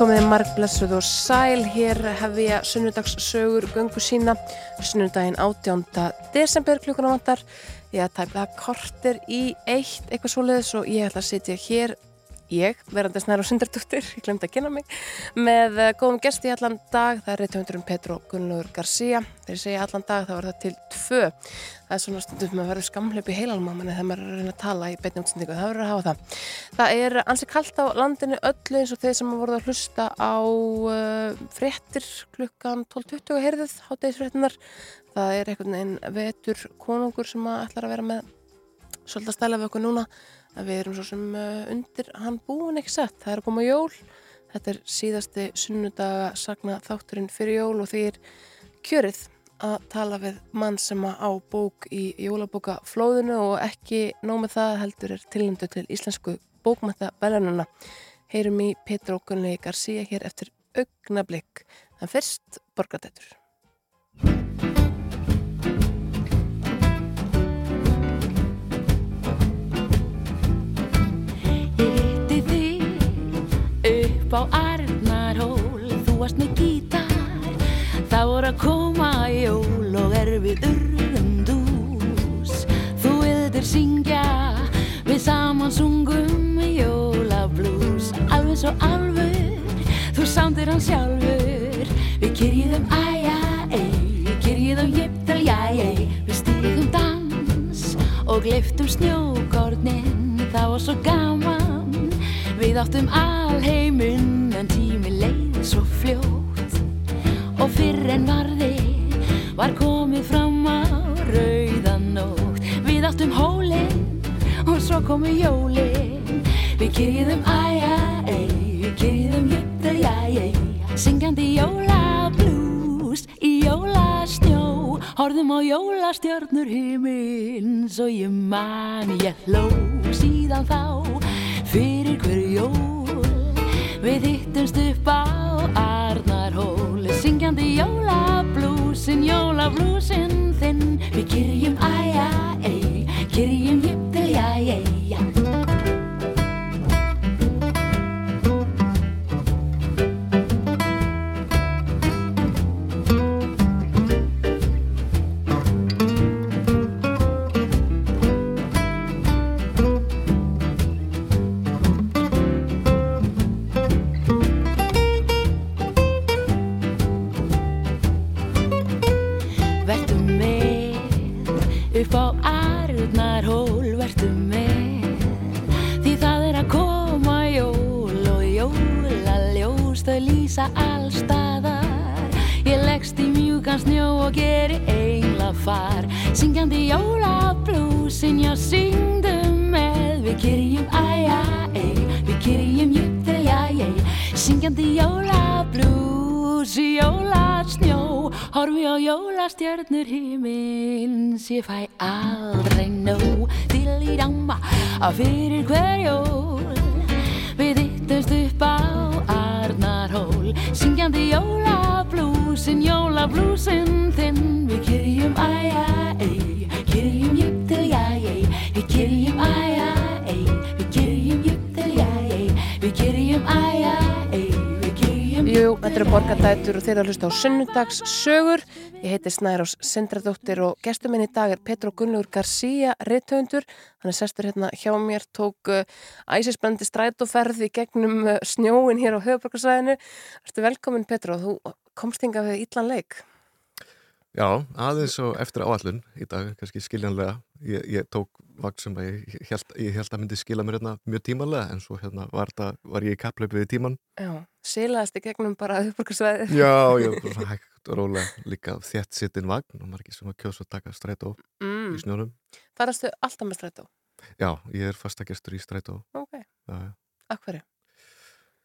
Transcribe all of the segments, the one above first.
Komum margblessuð og sæl, hér hef ég sunnudagssögur göngu sína, sunnudaginn 18. desember klukkuna vantar. Ég að tæpla kortir í eitt eitthvað svoleiðis og ég ætla að sitja hér ég, verðandi snæður og syndardúttir, ég glemt að kynna mig, með uh, góðum gesti allan dag, það er reytöndurum Petro Gunnlaugur García, þegar ég segja allan dag þá er það til tvö, það er svona stundum að verða skamleipi heilalmámanni þegar maður er að reyna að tala í beitni útsendingu, það verður að hafa það. Það er ansið kallt á landinu öllu eins og þeir sem voruð að hlusta á uh, fréttir klukkan 12.20 heyrðið, háttegisfréttinar, það er einhvern veginn vetur konungur sem ætlar að vera með svolítið að stæla við okkur núna að við erum svo sem uh, undir hann búin ekki sett. Það er að koma jól, þetta er síðasti sunnudaga sagna þátturinn fyrir jól og því er kjörið að tala við mann sem á bók í jólabókaflóðinu og ekki nómið það heldur er tilnöndu til íslensku bókmætta veljarnuna. Heyrum í Petru Ógunni García hér eftir augnablík. En fyrst borgatættur. Upp á Arnarhól. Þú varst með gítar Það voru að koma jól og er við urðum dús. Þú vildir syngja Við saman sungum jólablús Alveg svo alvur Þú samtir hann sjálfur. Við kyrjiðum æja, ei Við kyrjiðum jiptal, já, ei Við stígum dans Og gliftum snjókornin Það var svo gaman Við áttum alheiminn en tími leið svo fljótt. Og fyrr en varði var komið fram á rauðanótt Við áttum hólinn og svo komu jólinn Við kyrjiðum æja, ei, við kyrjiðum jöttur, já, ei Syngjandi jólablús í jólasnjó. Horðum á jólastjörnur himins og ég man ég hló. Síðan þá fyrir hver jól. Við hittumst upp á Arnarhól Syngjandi jólablúsin, jólablúsin þinn. Við kyrjum æja, ei, kyrjum jöptil, já, ei, já lýsa allstaðar Ég leggst í mjúkan snjó og geri engla far. Syngjandi jólablúsin, já syngdu með. Við kyrjum æja, ei, við kyrjum júttil, já, ei Syngjandi jólablús í jólasnjó. Horfi á jólastjörnur himins Ég fæ aldrei nóg til í ramma að fyrir hver jól Við yttumst upp á Arnarhól Syngjandi jólablúsin, jólablúsin þinn Við kyrjum æja, ei, kyrjum jöptil, já, ei Við kyrjum æja, ei, við kyrjum jöptil, já, ei Við kyrjum æja, ei, við kyrjum Jú, þetta eru borgatætur og þeir eru að hlusta á sunnudags sögur. Ég heiti Snærós Sindradóttir og gestur minn í dag er Petro Gunnlaugur García, rithöfundur. Hann er sestur hérna hjá mér, tók uh, æsisbrandi strætóferð í gegnum uh, snjóin hér á höfuborgarsvæðinu. Ertu velkomin Petro, þú komst hinga við Ítlan leik. Já, aðeins og eftir áallun í dag, kannski skiljanlega. Ég, ég tók vakt sem að ég held, ég held að myndi skila mér hérna mjög tímanlega en svo hérna var, það, var ég í kapplaupið í tíman. Já, sílaðast í gegnum bara höfuborgarsvæðið. Já, já, svona hægt og rólega líka þétt sittin vagn og margir sem að kjósa að taka strætó Mm. í snjónum. Farastu alltaf með strætó? Já, ég er fastagestur í strætó. Ok, akkurri?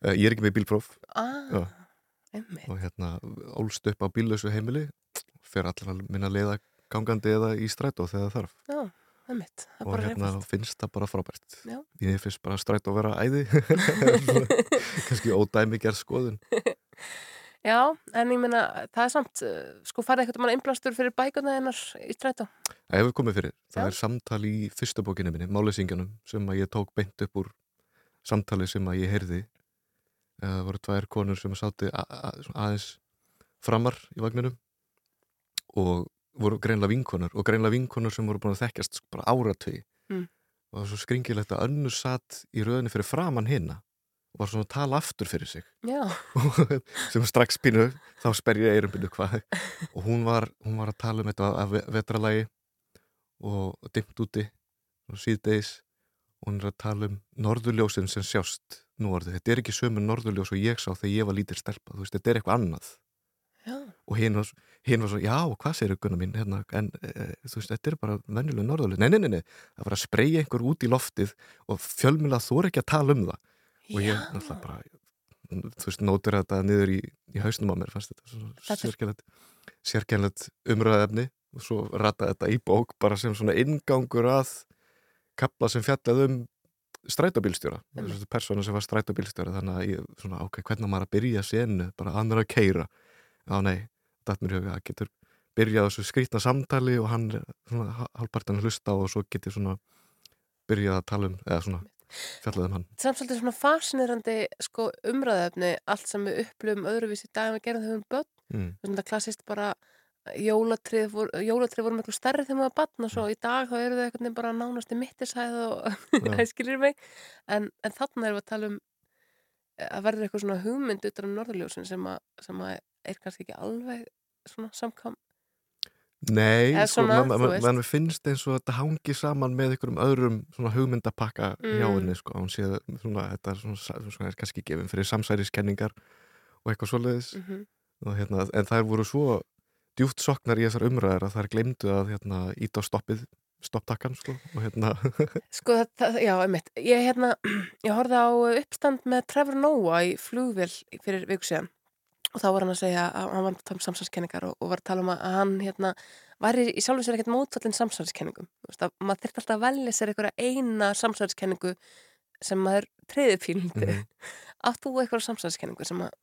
Eh, Ég er ekki með bílpróf Ah, og hérna ólst upp á bíllausu heimili fer allar minna leiða gangandi eða í strætó þegar þarf Já, einmitt. Það er og bara hérna reyfast. finnst það bara frábært Já. ég finnst bara strætó að vera æði kannski ódæmi gerð skoðun Já, en ég meina, það er samt, uh, sko farið eitthvað mann innblástur fyrir bækuna hennar í strætó. Það hefur komið fyrir, það Já. er samtal í fyrstu bókinu minni, Málesingjanum sem að ég tók beint upp úr samtali sem að ég heyrði eða það voru tvær konur sem sátti aðeins framar í vagninum og voru greinlega vinkonur og greinlega vinkonur sem voru búin að þekkjast sko bara áratögi Mm. og það var svo skringilegt að önnur satt í röðinni fyrir framann hinna og var svona að tala aftur fyrir sig. Sem strax pínu þá sper ég eirumbinu hvað? Og hún var, hún var að tala um þetta af vetralagi og dimmt úti og síðdeis og hún er að tala um norðurljósin sem sjást nú orðið, þetta er ekki sömu norðurljós og ég sá þegar ég var lítil stelpa, þú veist, þetta er eitthvað annað. Já, og hinn var, hinn var svo, já, hvað segir gunna mín hérna, en e, þú veist, þetta er bara venjuleg norðurljós, nei, nei, nei, nei, það var að spreyja einhver út í loftið og fjölmjöla þú er ekki að tala um það. Og ég, Já. náttúrulega bara þú veist, nótur þetta niður í, í hausnum á mér fannst þetta sérkennlegt sérkennlegt umræðefni og svo rata þetta í bók bara sem svona ingangur að kapla sem fjallað um strætóbílstjóra, Einmitt. þessu persónu sem var strætóbílstjóra þannig að ég, svona, ok, hvernig maður að byrja senu, bara annar að keira já, nei, í huga að getur byrjað þessu skrýtna samtali og hann halvpartan að hlusta og svo getur svona byrjað að tala um, eða svona fjallað um hann. Samt svolítið svona fascinerandi sko, umræðefni, allt sem við upplifum öðruvísi í dag en við gerum þegar við erum börn. Mm. svona klassist bara jólatrið voru, jólatrið voru miklu stærri þegar maður var barn og svo í dag þá eru þau veginn bara nánast í mittishæð og það skilir mig. En, en þannig erum við að tala um að verður eitthvað svona hugmynd utan um norðurljósin sem, að, sem að er kannski ekki alveg svona samkam Nei, sko, svona, man, þú man, man finnst eins og þetta hangi saman með einhverjum öðrum svona hugmyndapakka hjá Mm. henni, sko, hún sé svona, þetta er svona, svona er kannski gefin fyrir samsæriskenningar og eitthvað svoleiðis mm -hmm. og, hérna, en þær voru svo djúpt soknar í þessar umræðar að þær glemdu að hérna, íta á stoppið stopptakkan, sko, og hérna Sko, það, það, já, einmitt. Ég, hérna, ég horfði á uppstand með Trevor Noah í flugvél fyrir viku síðan og þá var hann að segja að hann var að tala um samsvarskenningar og, og var að tala um að hann, hérna, væri í sjálfum sér ekkert mótfallin samsvarskenningum. Maður þyrfti alltaf að velja sér einhverja eina samsvarskenningu sem maður treyði fílindi. Mhm. Átt þú eitthvað samsvarskenningu sem að,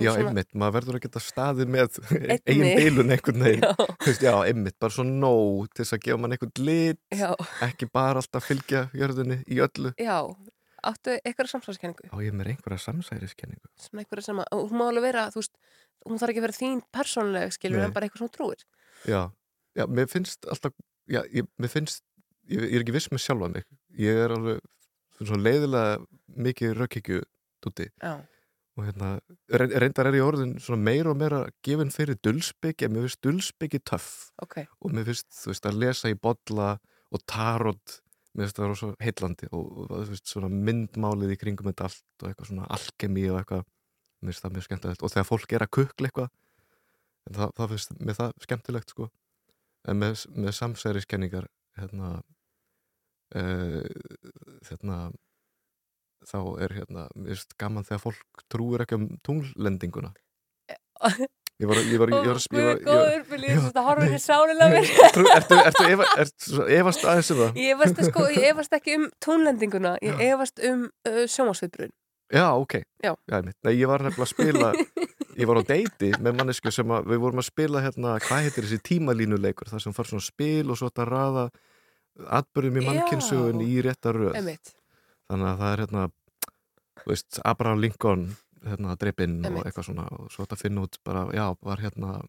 Já, einmitt, maður verður að geta staðið með Einni. eigin bilun einhvern veginn Já, Já, einmitt, bara svo nóg til þess að gefa mann einhvern lit já, ekki bara alltaf fylgja jörðinni í öllu já. Áttu eitthvað samsvarskenningu á ég er með einhverja samsæriskenningu? Sem einhverja sem að, hún má alveg vera, þú veist, hún þarf ekki að vera þín persónleg skilur en bara eitthvað sem hún trúir. Já, já, mér finnst alltaf já, ég, mér finnst, ég, ég er ekki viss með sjálfa mig. Ég er alveg svona leiðilega mikið rökkikju dúti Já, og hérna, reyn- reyndar er ég orðin svona meira og meira gefin fyrir dulsbyggi en mér finnst dulsbyggi töff. Ok. og mér finnst, þú veist, að lesa í bolla og tarot mér finnst það rosa heillandi og, veist, myndmálið í kringum þetta allt og eitthvað svona alkemi og eitthvað mér finnst það mjög skemmtilegt. Og þegar fólk er að kukla eitthvað það, það finnst mér það skemmtilegt sko. En með, með samsæriskenningar hérna uh, hérna þá er hérna, mér finnst gaman þegar fólk trúir ekki um tunglendinguna ég var, ég var, ég var, ég var, ég var, ég var ég já. þetta í sálina mér Trú, ertu, ertu, efa, ertu efast aðeins um það? Ég efast, sko, ég efast ekki um tónlendinguna Ég efast um sjómasviðbrun Já, ok. Já. Nei, ég var nefnilega að spila, ég var á deiti með mannesku sem að við vorum að spila hérna, hvað heitir þessi tímalínuleikur, það sem far svona spil og svo þetta raða atbyrðum í mannkynnsögun í rétta röð. Þannig að það er hérna, veist, Abraham Lincoln, hérna, dreipinn og eitthvað svona og svo þetta finna út bara, já, var hérna,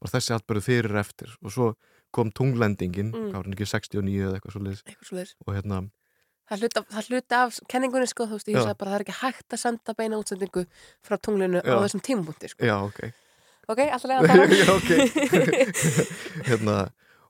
var þessi atbyrðu fyrir eftir og svo kom tunglendingin, Mm. hvað var hann ekki 69 eða eitthvað svo liðs eitthvað svo og hérna, Það hluti af, það hluti af kenningunni sko, þú veist, ég sagði bara það er ekki hægt að senda beina útsendingu frá tunglinu á Já. þessum tímapunkti sko. já, ok. Ok, alltaf lega að fara Já, ok. hérna,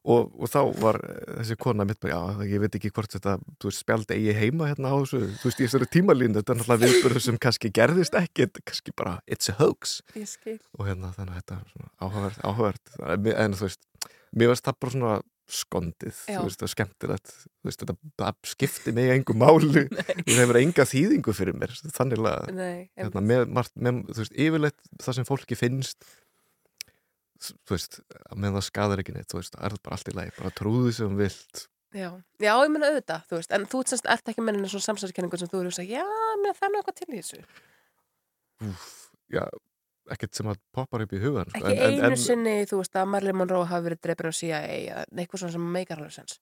og, og þá var eh, þessi kona mitt bara, já, ég veit ekki hvort þetta, þú veist, spjald eigi heima hérna á þessu, þú veist, í þessari tímalínu, þetta er náttúrulega viðbörðu sem kannski gerðist ekki, þetta er kannski bara, it's a hoax, Ég skil. Og hérna, þannig að þetta er svona áhugavert, áhugavert, en, þú veist, mér varst það bara svona skondið, Já. þú veist, það er skemmtilegt, þú veist, þetta skipti mig engu máli, það hefur enga þýðingu fyrir mér, þannig að hérna, með, með, þú veist, yfirleitt það sem fólki finnst þú veist, með það skadar ekki neitt þú veist, það er bara allt í lagi, bara trúðu sem vilt já. já, ég menna auðvitað þú veist, en þú semst ert ekki mennin svona samsæðiskenningu sem þú eru að segja, já, menn það er eitthvað til í þessu Úf, já, ekkert sem að poppar upp í hugan sko, Ekki einu sinni, þú veist, að Marilyn Monroe hafi verið dreipur á CIA eða eitthvað svona sem meikar alveg sens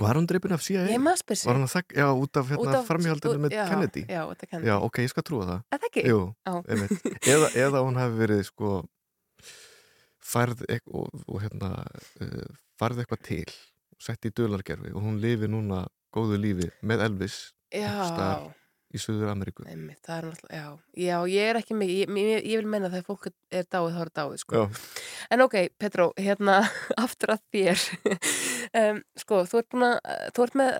Var hann dreipin af CIA? Ég maður spyr Var sig hann að þakka, já, út af hérna af- framhjaldinu með já, Kennedy? Já, út af Kennedy Já, ok, ég skal trúa það. Það. Eða, eða hún hefði verið, sko, færð ekk, og, og hérna, uh, færð eitthvað til, sett í dölargerfi og hún lifi núna góðu lífi með Elvis Já. Í Suður Ameríku. er já, já, ég er ekki mikið, ég, ég, ég vil menna þegar fólk er dáið, þá er dáið, sko. Já, En ok, Petró, hérna, aftur að þér, um, sko, þú ert búin að, þú ert með,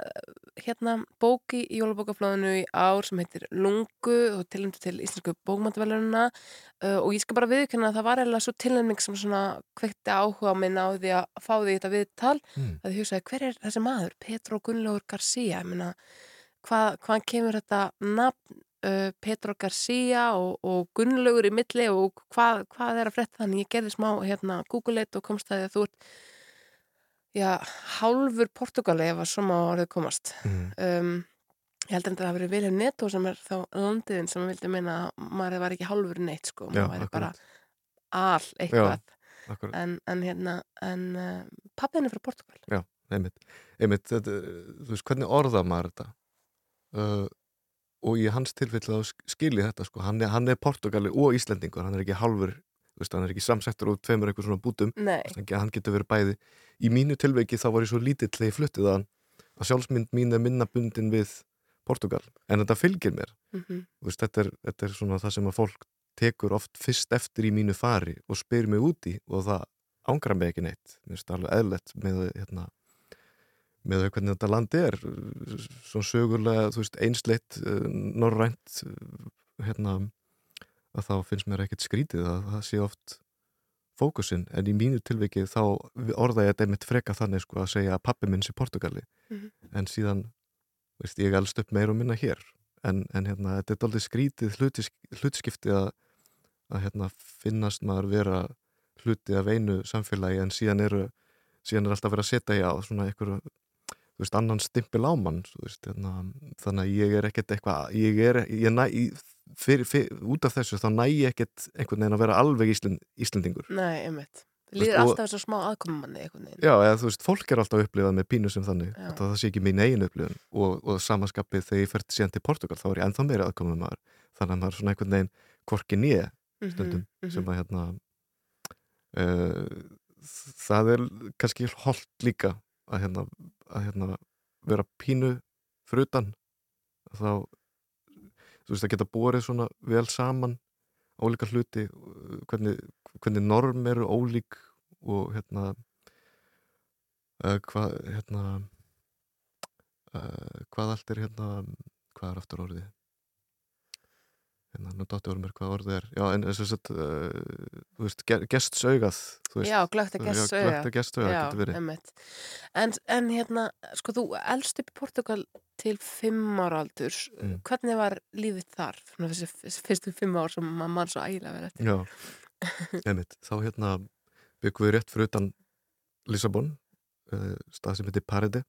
hérna, bóki í jólabókaflóðinu í ár sem heitir Lungu og tilhendur til íslensku bókmæntavelununa uh, og ég skal bara viðkynna að það var eða svo tilhenning sem svona kveikti áhuga minn á því að fá því þetta viðtal Mm. að ég hugsaði, hver er þessi maður? Petró Gunnlaugur García, ég meina, hvað, hvaðan kemur þetta nafn uh, Petró García og, og Gunnlaugur í milli og hvað, hvað er að frétta þannig? Ég gerði smá hérna Google-it og komst að því að þú ert já, hálfur Portugali ef að svona orðið komast. mm. Um, ég held að það hafi verið Vilhelm Netto sem er þá landiðin sem vildi meina að maður var ekki hálfur neitt sko, Já, maður væri bara akkurat. al eitthvað en, en hérna, en uh, pappin er frá Portugal. einmitt, einmitt þetta, þú veist, hvernig orða maður þetta uh, og í hans tilfelli þá skilji þetta sko, hann er, hann er Portugali og Íslendingur, hann er ekki halvur veist, hann er ekki samsettur úr tveimur eitthvað svona bútum hann getur verið bæði. Í mínu tilveiki þá var ég svo lítill þegar ég fluttið að að sjálfsmynd mín er minna bundin við Portugal, en þetta fylgir mér. Mm Þú veist, þetta, er, þetta er svona það sem að fólk tekur oft fyrst eftir í mínu fari og spyr mig úti og það ángra mig ekki neitt. Það alveg eðlett með hérna, með hvernig þetta land er svona sögulega þú veist, einsleitt, uh, norrænt uh, hérna að þá finnst mér ekkert skrítið að það sé oft fókusin, en í mínu tilviki þá orða ég þetta einmitt freka þannig sko að segja að pappi minn sé Portugali. Mhm. en síðan veist, ég elst upp meir og minna hér. En, en hérna, þetta er doldið skrítið hlutis, hlutskipti að, að hérna, finnast maður vera hluti af einu samfélagi en síðan eru síðan er alltaf verið að setja ég á svona einhverju veist, annan stimpil á mann veist, hérna, þannig að ég er ekkert eitthvað, ég er, ég næ fyrir, fyrir, út af þessu þá næ ég ekkert einhvern veginn að vera alveg Ísland, Íslendingur nei, einmitt. og- alltaf þessu smá aðkomumanni einhvern veginn. Já, eða þú veist, fólk er alltaf upplifað með pínu sem þannig að það sé ekki mín eigin upplifun og, og samanskapið þegar ég fært síðan til Portugal þá er ég ennþá meira aðkomið maður þannig að maður er svona einhvern veginn hvorki nýja Mhm, stundum mhm. sem að hérna uh, það er kannski holdt líka að hérna, að hérna vera pínu fyrir utan þá þú veist að geta borið svona vel saman ólíka hluti hvernig, hvernig norm eru ólík og hérna uh, hvað hérna uh, hvað allt er hérna hvað er aftur orðið hérna, nú dáttu orðið mér hvað orðið er já, en þess að uh, þú veist, ge- gestsaugað Já, glögt að gesta já, glögt að gestsaugað getur verið. En, en hérna, sko, þú elst upp í Portugal til fimm ára aldurs. Mm. Hvernig var lífið þar? Svona þessi þessi fyrstu fimm ár sem maður mann svo ægilega verið eftir. Já, einmitt. Þá hérna byggum við rétt fyrir utan Lissabon, uh, stað sem heitir Paride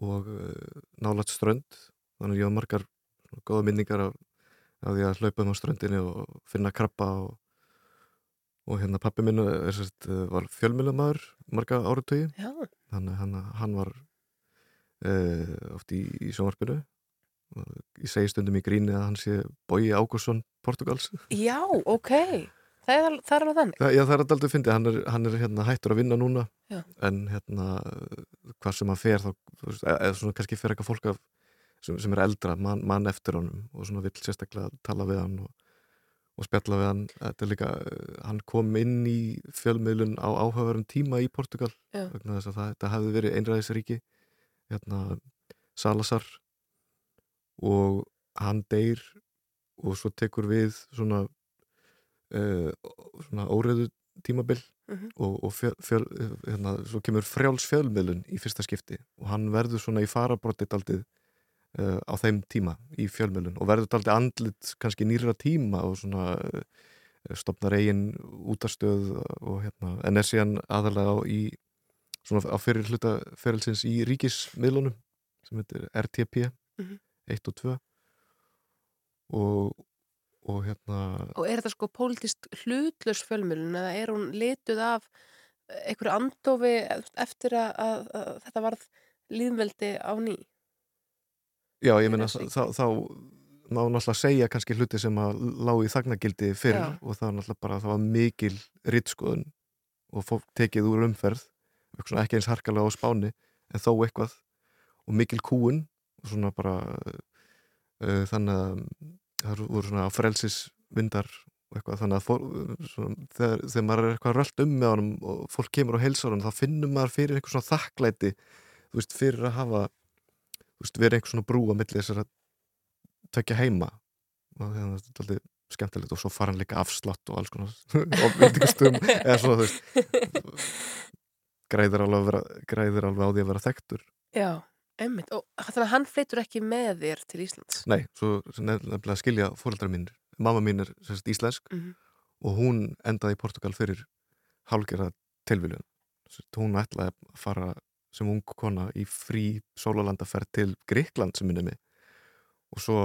og uh, nálat strönd. Þannig að ég hafa margar góða minningar af, af því að hlaupa um á ströndinni og finna krabba og, og hérna pappi minn er, uh, var fjölmjölamæður marga áratögi. Þannig að hann, hann var uh, oft í, í sjónvarpinu. Og Ég segi stundum í gríni að hann sé Bói Ágúrsson Portugals. já, ok. Það er, það er alveg þannig. Það, já, það er aldrei fyndið, hann er, hann er hérna, hættur að vinna núna Já. en hérna hvað sem hann fer þá, eða svona kannski fer eitthvað fólk af, sem, sem er eldra, mann man eftir honum og svona vill sérstaklega tala við hann og, og spjalla við hann. Þetta er líka, eh, hann kom inn í fjölmiðlun á áhugaverum tíma í Portugal vegna þess að það, þetta hefði verið einræðisríki hérna Salazar. Og hann deyr og svo tekur við svona uh, svona óreðu tímabil Mhm. og, og fjöl, fjöl, hérna, svo kemur frjáls fjölmiðlun í fyrsta skipti og hann verður svona í farabrottið daldið uh, á þeim tíma í fjölmiðlun og verður daldið andlit kannski nýra tíma og svona uh, stopnar eigin útastöð og hérna, en er síðan aðalega á í svona á fyrir hluta ferilsins í ríkismiðlunum sem heitir RTP Mhm. 1 og 2 og og hérna Og er þetta sko pólitíst hlutlaus fjölmjölun eða er hún lituð af einhverju andofi eftir að, að, að þetta varð líðveldi á ný Já, ég Þessi- þá, þá má náttúrulega segja kannski hluti sem að lág í þagnagildi fyrir Já. og það var náttúrulega bara það var mikil rittskoðun og fólk tekið úr umferð ekki eins harkalega á spáni en þó eitthvað og mikil kúun og svona bara uh, þannig að það voru svona frelsisvindar og eitthvað þannig að fór, svona, þegar, þegar maður er eitthvað rölt um með honum og fólk kemur á heilsárun þá finnum maður fyrir eitthvað svona þakklæti þú veist, fyrir að hafa veist, verið einhver svona brú á milli þessar að tökja heima og það er alltaf skemmtilegt og svo fara hann líka afslátt og alls konar og veitingastum eða svona þú veist. Græðir alveg, vera, græðir alveg á því að vera þekktur. Já, einmitt. Og þannig að hann flytur ekki með þér til Íslands? Nei, svo nefnilega skilja fóreldrar mínir. Mamma mín er sagt, íslensk Mhm. og hún endaði í Portugal fyrir hálgerða tilviljun. Hún ætlaði að fara sem ung kona í frí sólalandaferð til Gríkland sem minni mig. Og svo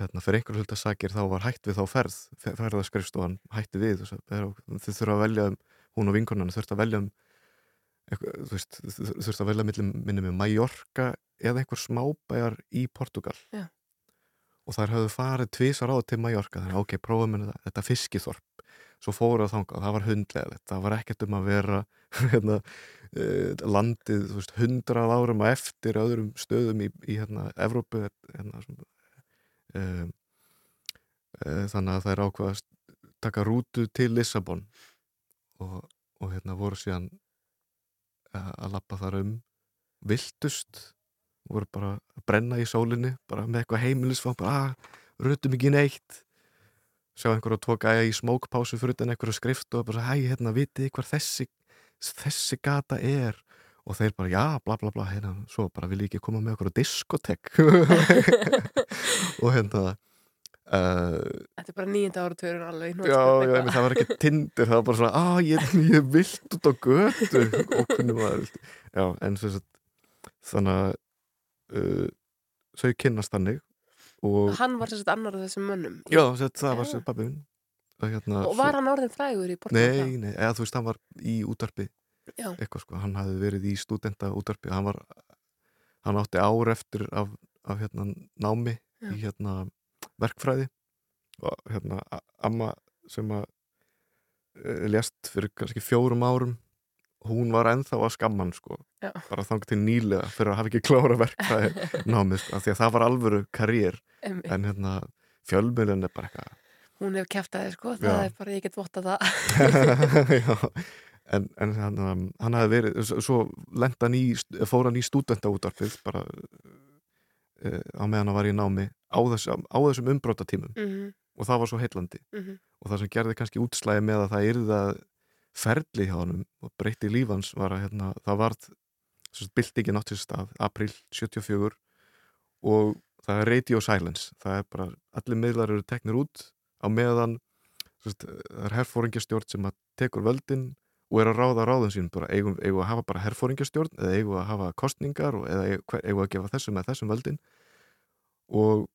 hérna, fyrir einhverju hluta sakir þá var hætt við þá ferð ferðaskrifstofan hætti við þau þurfa að velja um hún og vinkonana þurft að velja um þurft að velja millum minni með Mallorca eða einhver smábæjar í Portugal. Já. og þær höfðu farið tvisar á til Mallorca þannig ok, prófum við þetta, þetta fiskiþorp. Svo fóruð þangað, það var hundlega það var ekkert um að vera hérna, landið, þú veist, hundrað árum að eftir öðrum stöðum í, í hérna, Evrópu hérna, uh, uh, þannig að það er ákvað að taka rútu til Lissabon og, og hérna voru síðan að lappa þar um viltust voru bara að brenna í sólinni bara með eitthvað heimilisfang bara, ah, rutum ekki neitt. Sjá einhverja tvo gæja í smókpásu fyrir einhverju skrift og bara, hæ, hérna, vitið hvar þessi þessi gata er og þeir bara, já, bla bla bla hérna, svo bara vil ég ekki koma með okkur á diskotek? Og hérna uh, Þetta er bara nýjönda áratörun alveg já, já, emi, það var ekki tindir það var bara svona, að ég, ég er vilt út á götu. Og hvernig maður já, en sagt þannig að uh, þau kynnast þannig og Hann var sérst annar af þessum mönnum. Já, sagt, það var sem pabbi minn hérna, Og var hann orðin frægur í Portugal? Nei, nei, eða þú veist, hann var í útarpi Já. eitthvað sko, hann hafði verið í stúdenta útarpi, hann var hann átti ár eftir af, af hérna námi Já. í hérna verkfræði og hérna amma sem að e, lést fyrir kannski fjórum árum hún var ennþá að skamman sko Já. bara þang til nýlega fyrir að hafa ekki klára verkfræði námið, sko, af því að það var alvöru karriér, Einmitt. en hérna fjölmiðlun er bara eitthvað Hún hefur kæftað þér sko, það Já. er bara, ég get votta það. Já, en, en hann, hann hafði verið, svo lenda hann í, fór hann í stúdentaútarpið bara uh, á meðan hann var í námi á, þess, á þessum umbrótatímum Mhm, og það var svo heillandi. Mhm. og það sem gerði kannski útslæði með að það yrði að ferli hjá hann og breytti lífans var að hérna, það varð byltingin átt sér stað, april 74 og það er radio silence. Það er bara, allir miðlar eru teknir út á meðan sérst, það er herfóringjastjórn sem að tekur völdin og er að ráða ráðum sínum bara eigum, eigum að hafa bara herfóringjastjórn eða eigum að hafa kostningar og, eða eigum, að gefa þessum eða þessum völdin. Og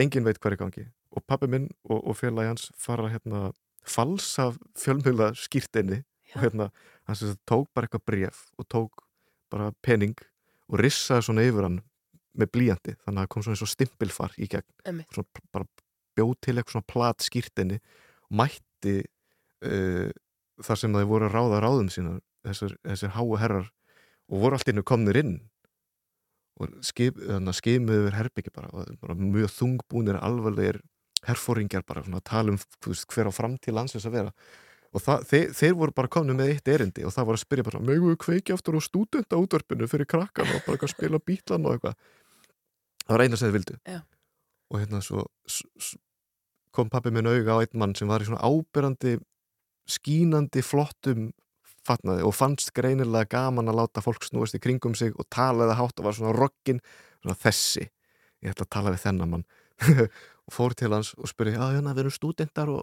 engin veit er í gangi. Og pappi minn og, og félagi hans fara hérna falsa fjölmjöla skýrtinni og hérna hann sem sagt tók bara eitthvað bref og tók bara pening og rissaði svona yfir hann með blíjandi þannig að það kom svona eins og stimpilfar í gegn. Svona bara bjóð til eitthvað svona plat skýrtinni mætti uh, þar sem þeir voru að ráða ráðum sína þessir, þessir háu herrar og voru allt innu komnir inn. Og að skimuðu yfir herbyggi bara, bara mjög þungbúnir alvarlegir herfóringjar bara svona tala um veist, hver á framtíð landsins að vera. Og það, þeir, þeir voru bara komnið með eitt erindi og það var að spyrja bara, megum við kveiki aftur á stúdenta útvarpinu fyrir krakkan og bara spila bítlan og eitthvað? Það var eina sem þeir vildu. Já. Og hérna svo kom pappi minn auga á einn mann sem var í svona ábyrrandi skínandi flottum fatnaði og fannst greinilega gaman að láta fólk snúast í kringum sig og talaði hátt og var svona rockin svona þessi, ég ætla að tala við þennan mann. Og fór til hans og spurði, já hérna við erum stúdentar og,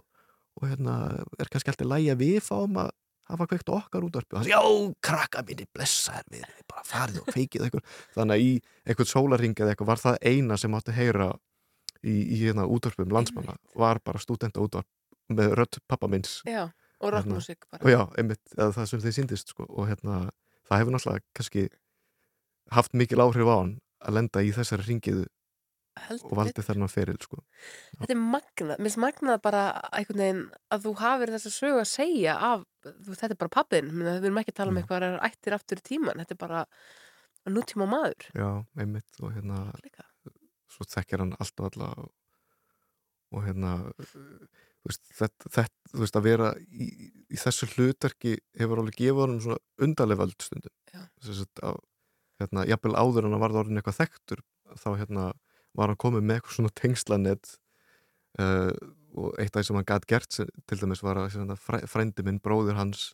og hérna er kannski alltaf lægi að við fáum að hafa kveikt okkar útvarpi? Og sagði, já, krakka minni, blessa þér við bara farið og feikið eitthvað. Þannig að í eitthvað sólaring eða eitthvað var það eina sem átti að heyra í, í hérna útvarpum landsmanna var bara stúdenta útvarp með rödd pappa minns Já, og Hérna, rockmusik og bara já, einmitt, það sem þeir síndist sko, og hérna, það hefur náttúrulega kannski haft mikil áhrif á hann að lenda í þessari ringiðu Heldur og valdi þennan feril sko. Þetta er magnað, mér finnst magnað bara einhvern veginn að þú hafir þess að sögu að segja af, þú, þetta er bara pappin við erum ekki að tala um Mm. eitthvað að ættir aftur í tíman, þetta er bara nútíma maður já, einmitt og hérna, líka. Svo þekkir hann allt og alla og, og hérna þú veist, þetta, þetta, þú veist að vera í, í þessu hlutverki hefur alveg gefið honum svona undarlega völd stundum. Þess að hérna, jafnvel áður en að varða orðin eitthvað þekktur þá hérna var hann komið með eitthvað svona tengslanett uh, og eitt af því sem hann gætt gert til dæmis var að hérna, fræ, frændi minn, bróðir hans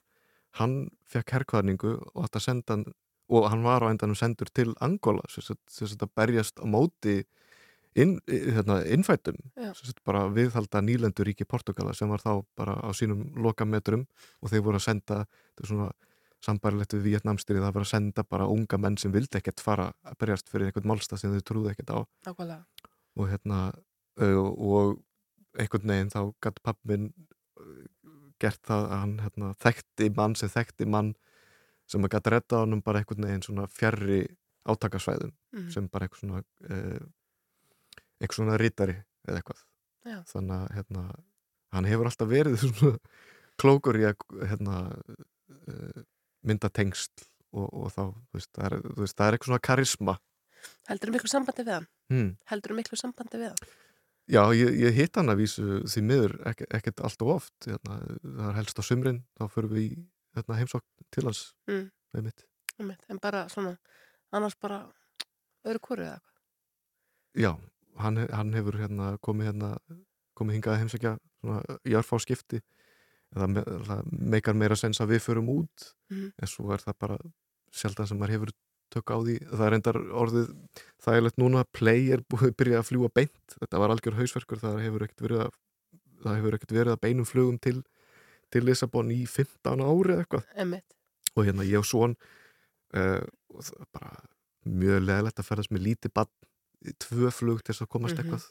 hann fekk herrkvæðningu og að senda hann og hann var á endanum sendur til Angola þess að berjast á móti inn, hérna, innfættum bara viðhalda nýlendur ríki Portugala sem var þá bara á sínum lokametrum og þeir voru að senda þetta er svona sambarilegt við Vietnamstyrið það var að senda bara unga menn sem vildi ekkert fara að berjast fyrir einhvern málstað sem þau trúðu ekkert á Nákvæmlega. og hérna uh, og einhvern veginn þá gæti pappin gert það að hann hérna, þekkti mann sem þekkti mann sem að gæti redda honum bara einhvern veginn svona fjarrri átakasvæðum Mhm. sem bara eitthvað svona uh, eitthvað svona rítari eða eitthvað Já. þannig að hérna, hann hefur alltaf verið svona klókur í að hérna, uh, mynda tengsl og, og þá, þú veist, það er, þú veist, það er eitthvað svona karisma Heldur miklu sambandi við hann? hmm. Heldur miklu sambandi við hann? Já, ég, ég hitt hann að vísu því miður ek, ekkert allt og oft hérna, það er helst á sumrin þá förum við í hérna, heimsókn til hans Mm. einmitt. Einmitt, En bara svona, annars bara öðru hvoru eða eitthvað. Já, hann, hann hefur hérna, komið hérna komið hingað að heimsækja í örfá skipti það, það meikar meira sens að við förum út Mhm. en svo er það bara sjaldan sem maður hefur tök á því. Það er endar orðið þægilegt núna play er búið að byrja að fljúa beint. Þetta var algjör hausverkur það hefur ekkert verið að, það hefur ekkert verið að beinum flugum til, til Lissabon í 15 ári eða eitthvað. Einmitt. og hérna ég og svon uh, það er bara mjög leðilegt að ferðast með lítið bann tvö flug til þess að komast Mhm. eitthvað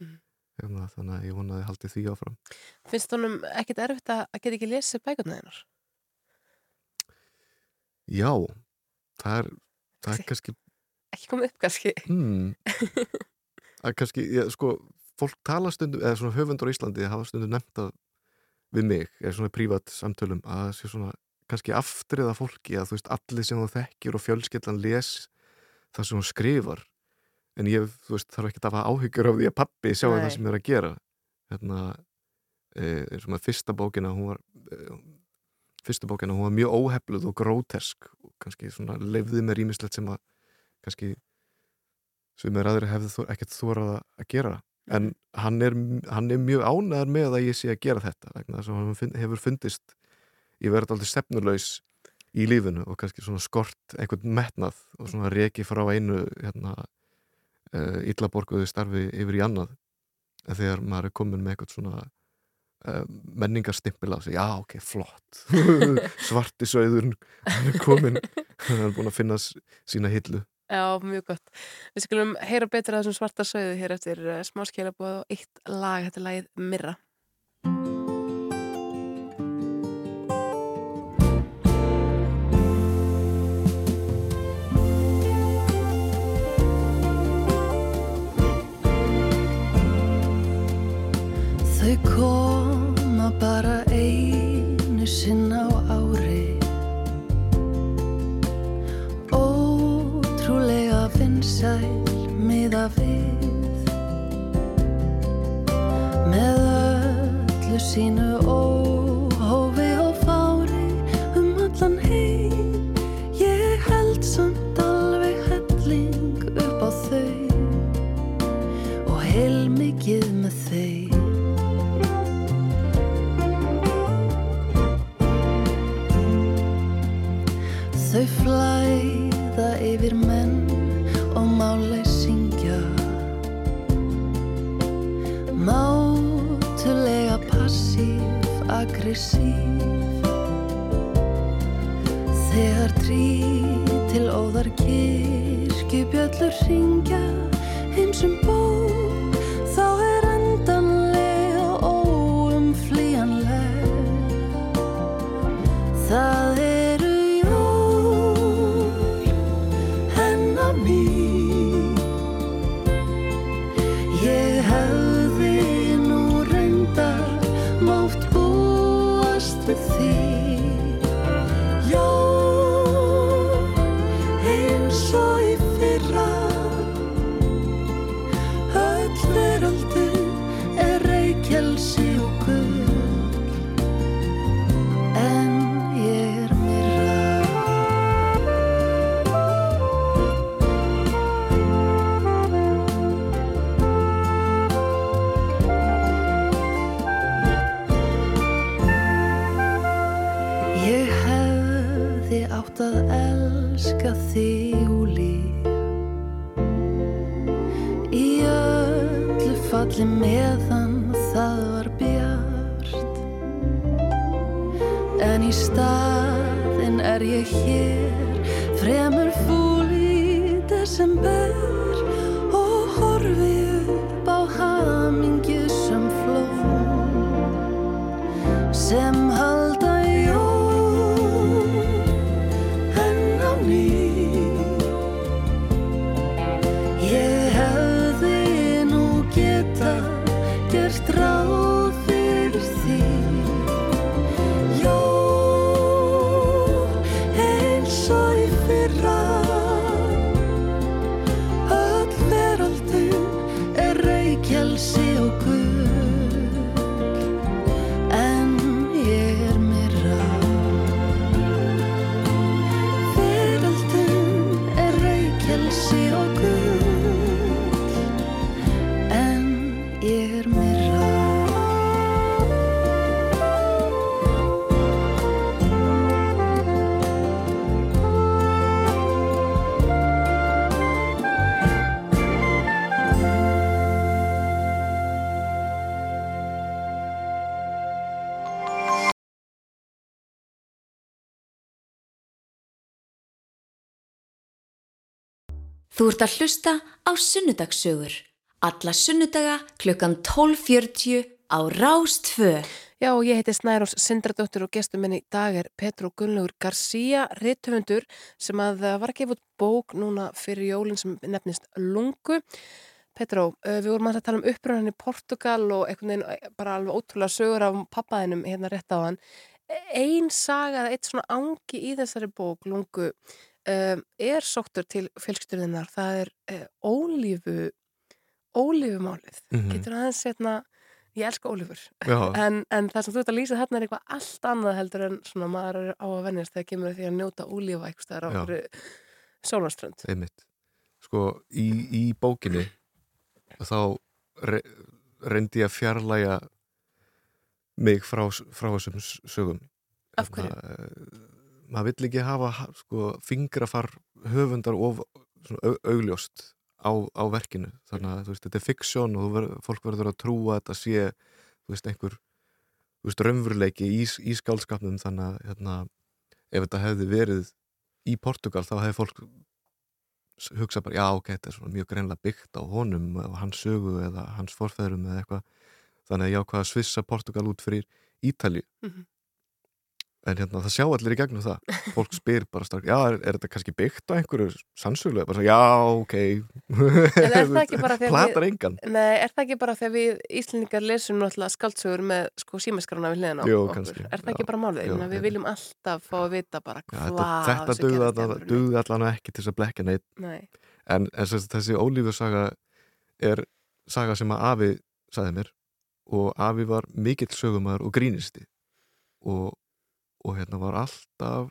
Mhm. hérna, þannig að ég vonaði haldið því áfram Finnst honum ekkit erfitt að að geta ekki lesið bækurna þeinar? já, það er það er kannski Ekki komið upp kannski? hmm, að kannski, ég, sko fólk tala stundum, eða svona höfundur á Íslandi hafa stundum nefnt að við mig eða svona prívat samtölum að það sé svona kannski aftriða fólki að þú veist allir sem þú þekkir og fjölskyldan les það sem hún skrifar en ég, veist, þarf ekki að hafa áhyggjur af því að pappi Nei. það sem ég er að gera. Hérna eins og með fyrsta bókina hún var e, fyrsta bókina hún var mjög óhefluð og grótesk og kannski svona leifði mér ímislegt sem að kannski sem er aðri hefði ekkert þórað að- gera. En hann er, hann er mjög ánæðar með að ég sé að gera þetta vegna þess að hann hefur fundist ég verið aldrei stefnulegs í lífinu og kannski svona skort einhvern metnað og svona reki frá einu hérna uh, illaborguðu starfi yfir í annað. En þegar maður er komin með eitthvað svona uh, menningarstimpil á sig já ok, flott. Svarti sögður hann er komin hann er búin að finna sína hillu. Já, mjög gott. Við skulum heyra betur að þessum svarta sögðu hér eftir uh, smá skilabóð og eitt lag, þetta er lagið Mirra. Öllu sínu Sem Þú ert að hlusta á Sunnudagssögur. Alla sunnudaga klukkan 12.40 á Rástfö. Já, ég heiti Snærós Sindradóttir og gestur minn í dag er Petro Gunnlaugur García, rithöfundur sem að uh, var að gefa út bók núna fyrir jólinn sem nefnist Lungu. Petro, uh, við vorum að tala um uppröðan í Portugal og einhvern veginn uh, bara alveg ótrúlega sögur af pappaðinum hérna rétt á hann. Ein saga, eða eitt svona angi í þessari bók, Lungu, um, er sóttur til fjölskyldurinnar. Það er uh, ólífu, ólífumálið. Mhm. Getur aðeins hérna, ég elska ólífur. En, en það sem þú ert að lýsa þarna er eitthvað allt annað heldur en svona maður er á að vennjast þegar kemur því að njóta ólífa eitthvað staðar á einmitt sko, í, í bókinni þá re, reyndi ég að fjarlæga mig frá, frá þessum sögum Af hverju? Maður vill ekki hafa ha- sko, fingrafar höfundar au, augljóst á, á verkinu. Þannig að veist, þetta er fiksjón og ver, fólk verður að trúa að þetta sé veist, einhver raunveruleiki í, í skálskapnum þannig að hérna, ef þetta hefði verið í Portugal þá hefði fólk hugsað bara, já ok, þetta er svona mjög greinlega byggt á honum og hans sögu eða hans forfæðrum eða eitthvað. Þannig að ég ákvað að svissa Portugal út fyrir Ítalju Mhm. En hérna það sjá allir í gegnum það. Fólk spyr bara stark, já, er, er þetta kannski byggt á einhverju sannsögulega, bara svo, já, ok. En er það ekki bara þegar við, nei, er það ekki bara þegar við Íslendingar lesum náttúrulega skaldsögur með sko símaskrána við hliðina á Jú, okkur? kannski, Er það já. ekki bara málið? Meina, Við viljum alltaf fá að vita bara Já, hvað þetta, í allan, ekki til þess að blekja neitt Nei, en, en þessi ólífursaga er saga sem að Afi sagði mér og Afi var mikill sögumæður og grínisti. Og, og hérna var alltaf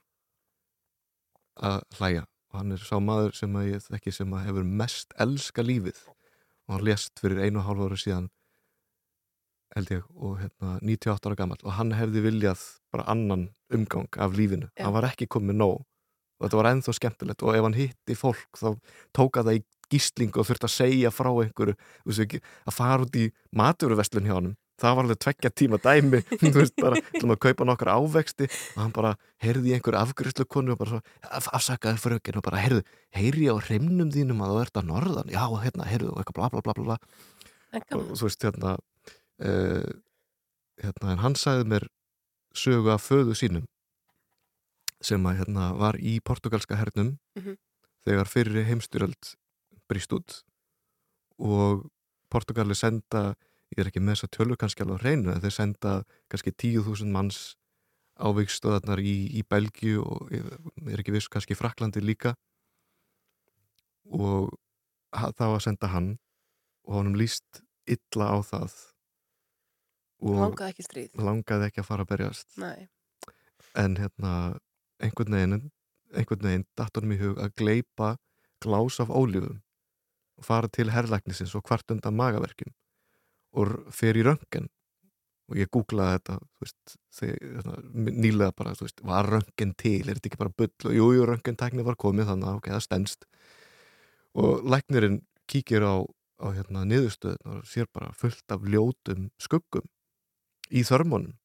að hlæja. Og hann er sá maður sem að ég þekki sem að hefur mest elska lífið. Og hann lést fyrir einu og hálf ára síðan held ég og hérna 98 ára gammal og hann hefði viljað bara annan umgang af lífinu. Já. hann var ekki komið nóg. Og þetta var ennþá skemmtilegt. Og ef hann hitti fólk þá tóka það í gíslingu og þurfti að segja frá einhverju að fara út í maturverslun hjá honum það var alveg tveggja tíma dæmi þú veist bara, ætlum að kaupa nokkar ávexti og hann bara heyrði í einhverju afgriðslu konu og bara svo, af- afsakaði frökin og bara heyrðu, heyri ég á hreimnum þínum að þú ert að norðan, já hérna, heyrðu og eitthvað bla bla bla bla, og þú veist hérna uh, hérna en hann sagði mér sögu af föðu sínum sem að hérna var í portugalska hernum Mhm. þegar fyrir heimstyröld brýst út og Portugali senda ég er ekki með þess að tölur kannski alveg hreinu en þeir senda kannski 10.000 manns á vikstöðarnar í, í Belgíu og ég er ekki viss kannski Fraklandi líka. Og það var að senda hann og honum líst illa á það. Og Langaði ekki stríð. langaði ekki að fara að berjast. Nei, en hérna einhvern veginn einhvern veginn datt honum í hug að gleipa glás af ólífum og fara til herrlæknisins og hvart undan magaverkjum og fer í röngen og ég googlaði þetta veist, þegar, nýlega bara veist, var röngin til, er þetta ekki bara bull? Og jú, jú, röngin tækni var komið þannig að ok, það stendst og læknirinn kíkir á, á hérna, niðurstöðunar og sér bara fullt af ljótum skuggum í þörmónum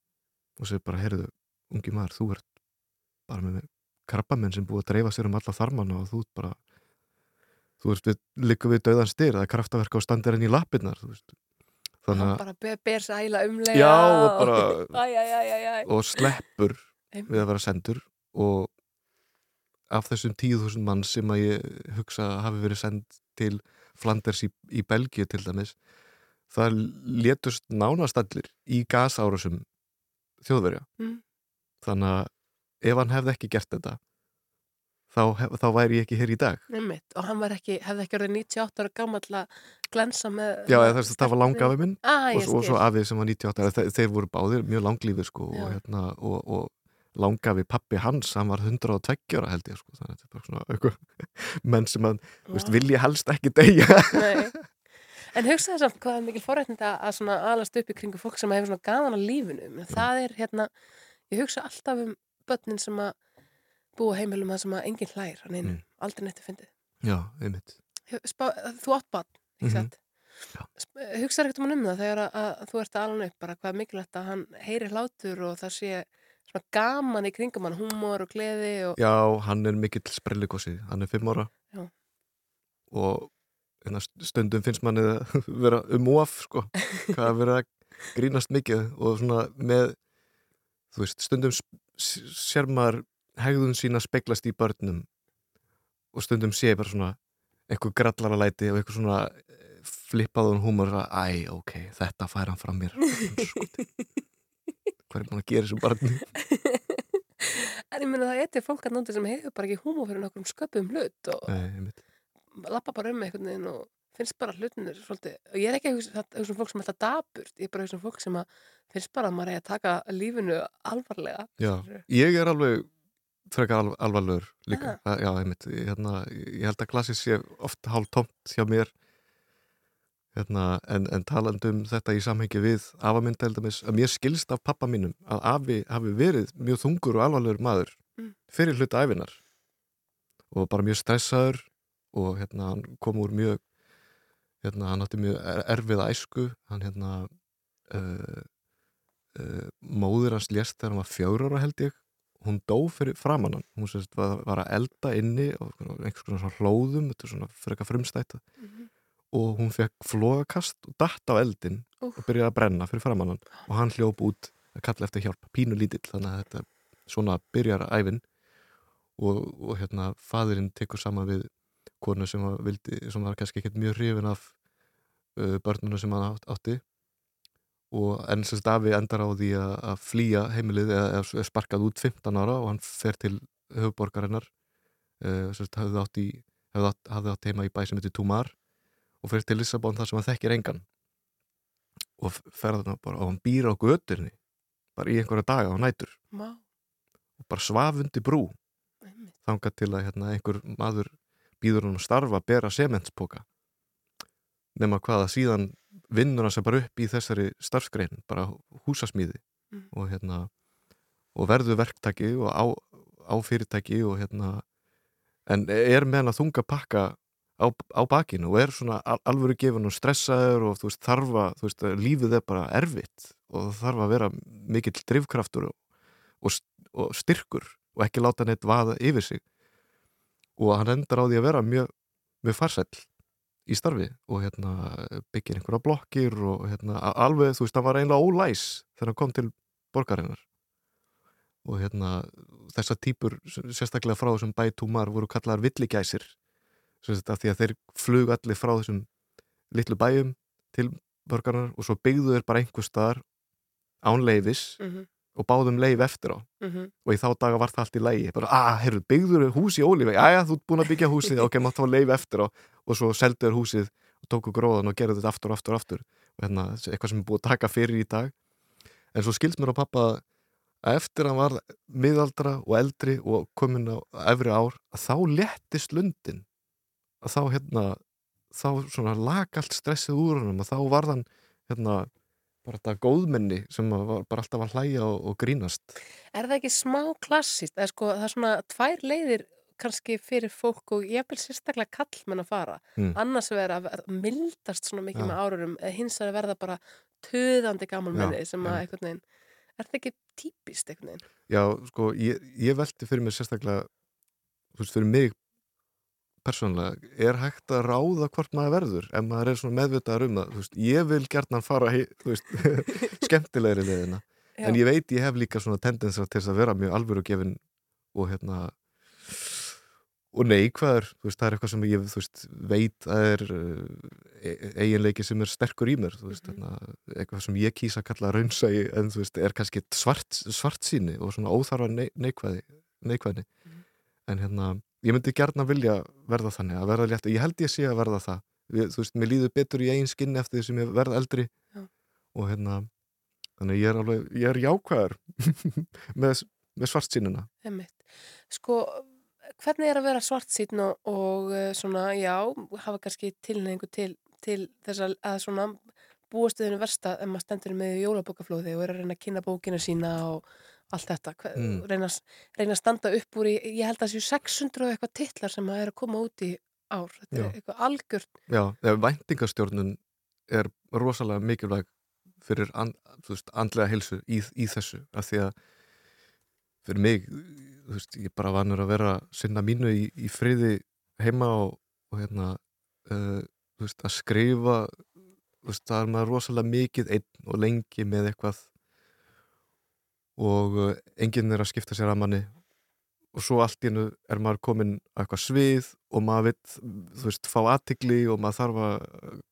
og sér bara, heyrðu, ungi maður, þú ert bara með krabbamenn sem búið að dreifa sér um alla þarmanna og þú ert bara þú veist, við liggum við döðan styr það er kraftaverk á standirinn í lappirnar þú veist þannig að, bara ber, sæla umlega já, og bara Æ, æ, æ, og sleppur við að vera sendur og af þessum tíu þúsund mann sem að ég hugsa hafi verið send til Flanders í, í Belgíu til dæmis það létust nánast allir í gasárasum þjóðverja Mm. þannig að ef hann hefði ekki gert þetta þá, hef, þá væri ég ekki hér í dag Einmitt. og hann ekki, hefði ekki orðið 98 ára gammal að glensa með Já, eða þess að það var langafi minn ah, og, og svo afi sem var 98 ára, þeir, þeir voru báðir mjög langlífið sko, og, hérna, og, og langafi pappi hans, hann var 102 ára held ég sko, þannig að þetta er bara svona eitthvað, menn sem að, Vá. vilja helst ekki deyja Nei. En hugsaði samt hvað er mikil forrætnda að alast upp í kringu fólk sem hefur gaman á lífinu. Men Það er hérna, ég hugsa alltaf um börnin sem að búa heimilum að sem að enginn hlær hann einu, Mm. aldrei nættu fyndið. Já, einmitt Spá, þú átt barn, ekki Mhm. sant? Já. Mm Hugsaði ekkert um það þegar að, að þú ert alna upp bara hvað mikilvægt að hann heyri hlátur og það sé svona gaman í kringum hann, húmor og gleði og Já, hann er mikill sprellikossi, hann er 5 ára Já. og hérna, stundum finnst manni að vera um of sko, hvað að vera grínast mikið og svona með þú veist, stundum sér maður hegðun sína speglast í börnum og stundum sé bara svona eitthvað grallaralæti og eitthvað svona eh, flippaðun húmor að æ, ok, þetta fær hann fram mér. Hvað er búin að gera þessu barni? En ég meina það er til fólk að náttúrulega sem hefur bara ekki húmor fyrir nokkrum sköpum hlut og lappa bara um einhvern veginn og finnst bara hlutinir svolítið, og ég er ekki að hugsa það- hugsa um fólk sem alltaf daburt, ég er bara að hugsa um fólk sem finnst bara að maður er að taka lífinu alvarlega Já, ég er alveg frekar al alvarlegur líka. Aha. já, einmitt, hérna, ég held að klassis sé oft hálf tómt hjá mér. Hérna, en, en talandi um þetta í samhengi við afamynd heldamis, að mér skilst af pappa mínum að afi hafi verið mjög þungur og alvarlegur maður Mm. fyrir hluta æfinar og bara mjög stressaður og hérna, hann kom úr mjög hérna, hann átti mjög er- erfiða æsku. Hann hérna uh, uh, móður hans lést þegar hann var fjögur ára held ég hún dó fyrir framann hann. Hún sérst var, var að elda inni og einhvers konar svona hlóðum þetta er svona frekar frumstætt. Mhm. og hún fekk flogakast og datt á eldin Úff. og byrjaði að brenna fyrir framann hann. Og hann hljóp út að kalla eftir hjálp pínu lítill þannig að þetta svona byrjar æfin og, og hérna fadirinn tekur saman við konu sem var, vildi, sem var kannski ekkert mjög hrifin af uh, börnuna sem hann átt, átti og enn sem Davi endar á því að, flýja heimilið eða, er sparkað út 15 ára og hann fer til höfuborgarinnar sem sagt hafði átt, í, hafði átt, hafði átt heima í bæ sem heitir Tumar og fer til Lissabon þar sem hann þekkir engan. Og fer þarna bara og hann býr á göturni bara í einhverja daga á nætur. Má, og bara svafundi brú. Þangað til að hérna, einhver maður býður hann að starfa að bera sementspoka. Nema hvað að síðan vinnur hann sem bara upp í þessari starfsgrein, bara húsasmíði. Mm. og hérna og verður verktaki og á, á fyrirtæki og hérna en er með hann að þunga pakka á, á bakinu og er svona al- alvöru gefin og stressaður og þú veist þarfa, þú veist, lífið er bara erfitt og það þarf að vera mikill drifkraftur og, og, styrkur og ekki láta neitt vaða yfir sig. Og hann endar á því að vera mjög, mjög farsæll í starfi og hérna byggir einhverja blokkir og hérna alveg, þú veist, hann var einlega ólæs þegar hann kom til borgarinnar. Og hérna þessar típur sérstaklega frá þessum bætumar voru kallaðar villigæsir því að þeir flug allir frá þessum litlu bæjum til borgarinnar og svo byggðu þeir bara einhver staðar án leifis Mhm, og báðum leif eftir á. Mhm. og í þá daga var það allt í lægi bara, að, heyrðu, byggður hús í Ólífi já, þú ert búin að byggja húsið, ok, mátt þá leif eftir á. Og svo selduður húsið og tóku gróðan og gerðu þetta aftur og aftur og aftur. Og hérna, eitthvað sem er búið að taka fyrir í dag. En svo skilst mér á pappa að eftir hann var miðaldra og eldri og komin á efri ár að þá léttist lundin að þá hérna þá svona lag allt stressið úr honum og þá var hann hérna bara þetta góðmenni sem var bara alltaf að hlæja og, og grínast Er það ekki smá klassist? Það er, sko, það er svona tvær leiðir kannski fyrir fólk og ég vil sérstaklega kallmenn að fara. Mm. Annars vera að mildast svona mikið Já. með árurum, hins að verða bara töðandi gamalmenni sem að já. einhvern veginn, er það ekki típist einhvern veginn? Já, sko, ég, ég velti fyrir mig sérstaklega fyrir mig persónlega, er hægt að ráða hvort maður verður, ef maður er svona meðvitaðar um það, veist, ég vil gert fara veist, skemmtilegri leiðina, Já. en ég veit ég hef líka svona tendensar til að vera mjög alvörugefin og hérna og neikvæður, það er eitthvað sem ég veist, veit að er uh, e- eiginleiki sem er sterkur í mér veist, Mhm. hérna, eitthvað sem ég kýsa að kalla raunsægi en þú veist, er kannski svart, svart síni og svona óþarfa nei, neikvæði neikvæðni Mhm. en hérna, ég myndi gerna vilja verða þannig að verða létt, ég held ég sé að verða það þú veist, mér líður betur í eigin skinn eftir því sem ég verð eldri Já. og hérna þannig ég er alveg, ég er jákvæður með, með svart Einmitt. Sko, hvernig er að vera svart sín og, og eh, svona, já, hafa kannski tilneingu til, til þess að, svona búastuðinu versta ef maður stendur með í jólabókaflóði og er að reyna að kynna bókina sína og allt þetta, Mm. reyna, reyna að standa upp úr í, ég held að það séu 600 og eitthvað titlar sem að er að koma út í ár, þetta Já. er eitthvað algjört, Já, þegar væntingastjórnun er rosalega mikilvæg fyrir and, veist, andlega heilsu í, í þessu af því að fyrir mig, þú veist, ég er bara vanur að vera sinna mínu í, í friði heima og, og hérna uh, þú veist, að skrifa þú veist, það er maður rosalega mikið einn og lengi með eitthvað og uh, enginn er að skipta sér að manni og svo allt í hennu er maður komin á eitthvað svið og maður vill, þú veist, fá aðtigli og maður þarf að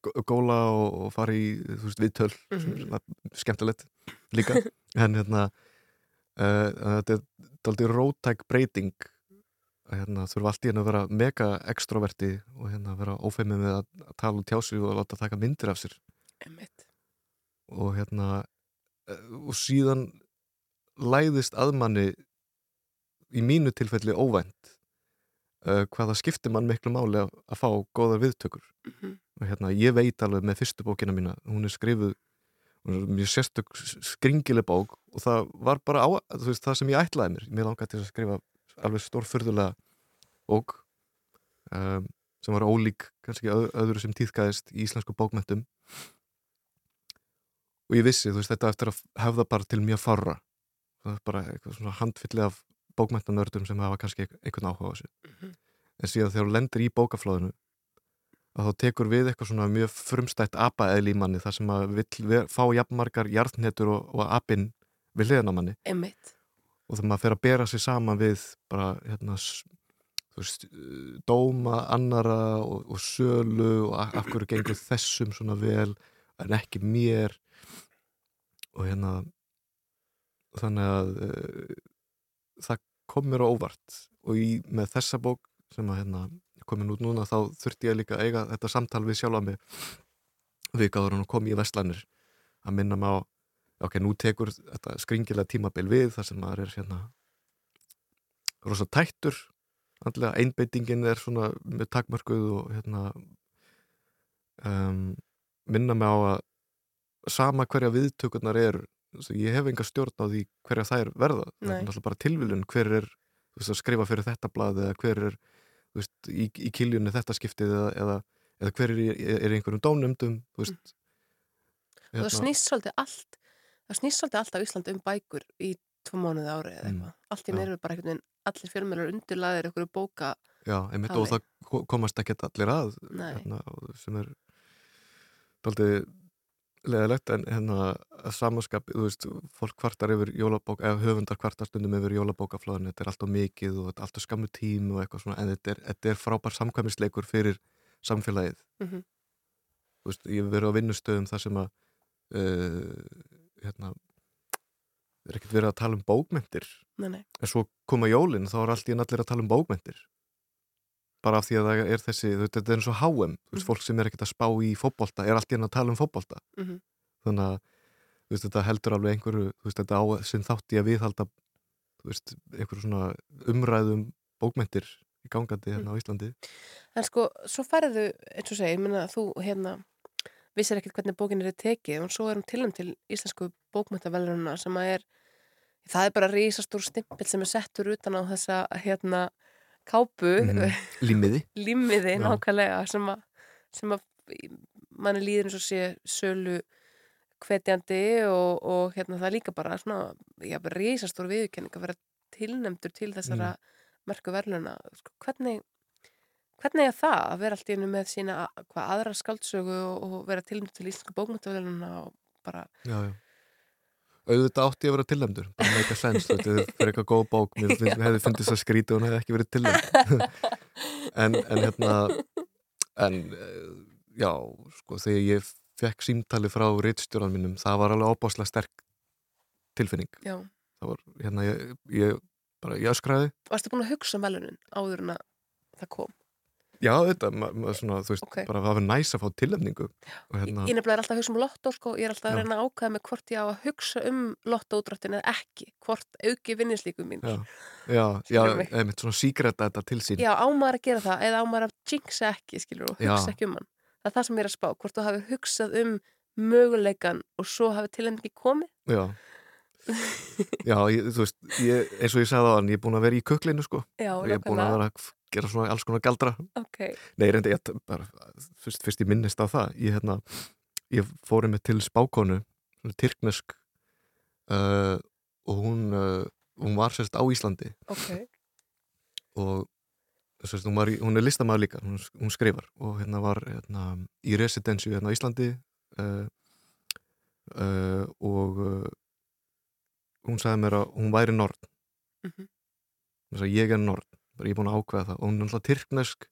gó- góla og, og fara í, þú veist, viðtöl Mhm. svona skemmtilegt líka en hérna uh, þetta er daldið rótæk breyting að hérna þurfa allt í hennu að vera mega extroverti og hérna vera ófeimið með að, að tala og tjási og láta taka myndir af sér einmitt. og hérna eh, og síðan læðist aðmanni í mínu tilfelli óvænt uh, hvaða skiptir mann miklu máli að, að fá góðar viðtökur. Mhm. og hérna ég veit alveg með fyrstu bókina mína hún er skrifuð mjög sérstök skringileg bók og það var bara á, veist, það sem ég ætlaði mér. Mér langaði til að skrifa alveg stórfurðulega bók um, sem var ólík kannski öð, öðru sem týðkaðist í íslensku bókmentum og ég vissi, þú veist, þetta eftir að hefða bara til mjög farra bara eitthvað svona handfylli af bókmentanördum sem hafa kannski einhvern áhuga á þessu Mhm. en síðan þegar þú lendir í bókaflóðinu að þá tekur við eitthvað svona mjög frumstætt apaeðli í manni þar sem að ver, fá jafnmargar jarðnetur og, og apinn við hliðan á manni Einmitt. og þegar maður fer að bera sig saman við bara hérna veist, uh, dóma annara og, og sölu og af hverju gengur þessum svona vel en ekki mér og hérna þannig að uh, það kom mér á óvart. Og í, með þessa bók sem að hérna komin út núna þá þurfti ég líka að eiga þetta samtal við sjálfa mig. Vikaður hann kom í Vestlanir að minna mig á ok, nú tekur þetta skringilega tímabil við þar sem maður er hérna rosa tættur. Andlega einbeitingin er svona með takmörkuð og hérna um, minna mig á að sama hverja viðtökurnar eru ég hef enga stjórn á því hverja þær verða. Það er náttúrulega bara tilviljun hver er veist, að skrifa fyrir þetta blað eða hver er veist, í, í kiljunni þetta skiptið eða, eða, eða hver er, er einhverjum þú veist Og það snýst svolítið allt, það snýst svolítið allt á Íslandi um bækur í tvo mánuði ári eða Mm. eitthvað. Allt í neyru bara einhvern veginn, allir fjölmjölar undirlaðir einhverju bóka, Já, einmitt, og það ko- komast ekkert allir að hérna, sem er daldið leðilegt en hérna að samaskap, þú veist, fólk kvartar yfir jólabók, eða höfundar kvartar stundum yfir jólabókaflóðin, þetta er alltaf mikið og alltaf skammu tím og eitthvað svona en þetta er, þetta er frábær samkvæmisleikur fyrir samfélagið. Mhm. þú veist, ég hef verið á vinnustöðum þar sem að uh, hérna er ekkert verið að tala um bókmentir nei, nei, en svo koma jólin þá er allt í enn allir að tala um bókmentir bara af því að það er þessi þetta er eins og HM, þú veist, Mhm. fólk sem er ekkert að spá í fótbolta er allt í enn að tala um fótbolta Mhm. þannig að veist, þetta heldur alveg einhverju veist, þetta á sinn þátt í að viðhalda veist, einhverju svona umræðum bókmentir í gangandi hérna á Íslandi En sko, svo færðu, eins og segir, minna, þú hérna vissir ekkert hvernig bókin er tekið og svo er hún tilnæm til íslensku bókmyndavelununa sem að er það er bara rísastór stimpil sem er settur utan á þessa hérna kápu. Límiði límiði Já. nákvæmlega sem að, sem að manni líður eins og sé sölu hvetjandi og, og hérna það líka bara svona, já, bara rísastór viðurkenning að vera tilnæmdur til þessara merku verðluna. Sko, hvernig, hvernig er það að vera allt í einu með sína hvað aðra skaldsögu og, og vera tilnæmdur til íslensku bókmyndaverðluna og bara, Já, já auðvitað átti að vera tilnæmdur bara make a sense, þetta er fyrir eitthvað góð bók. Mér finnst, hefði fundist það skrítið og hún hefði ekki verið tilnæmd en, en hérna en eh, já, sko þegar ég fekk símtali frá rittstjóran mínum, það var alveg ábáslega sterk tilfinning, já. það var hérna ég, ég bara, ég öskraði. Varstu búin að hugsa um velunin áður en að það kom? Já, þetta, svona, þú veist Ok. bara það var næs að fá tilnæmningu og hérna, Ég nefnilega er alltaf að hugsa um lottó sko, ég er alltaf að Já. reyna að ákveða með hvort ég á að hugsa um lottóútrættin eða ekki, hvort auki vinnislíkum mín. já, já, já mig? einmitt svona síkreta þetta til sín Já, ámar að gera það eða ámar að jinxa ekki, skilur, og hugsa Já. ekki um hann. Það er það sem ég er að spá, hvort þú hafi hugsað um möguleikan og svo hafi tilhendingi komið. Já Já, ég, þú veist, ég, eins og ég sagði á hann, ég er búin að vera í kuklinu sko Já, og ég er búin að vera að gera svona alls konar galdra. Ok, Nei, reyndi ég bara, fyrst, fyrst ég minnist á það. Ég, hérna, ég fóri mig til spákonu tyrknesk uh, og hún uh, hún var sérst á Íslandi. Ok, og sérst, hún, var hún er listamæður líka hún, hún skrifar. Og hérna var hérna, í residensju hérna á Íslandi uh, uh, og uh, hún sagði mér að hún væri nord þess að ég er nord bara ég er búin að ákveða það. Og hún er alltaf tyrknesk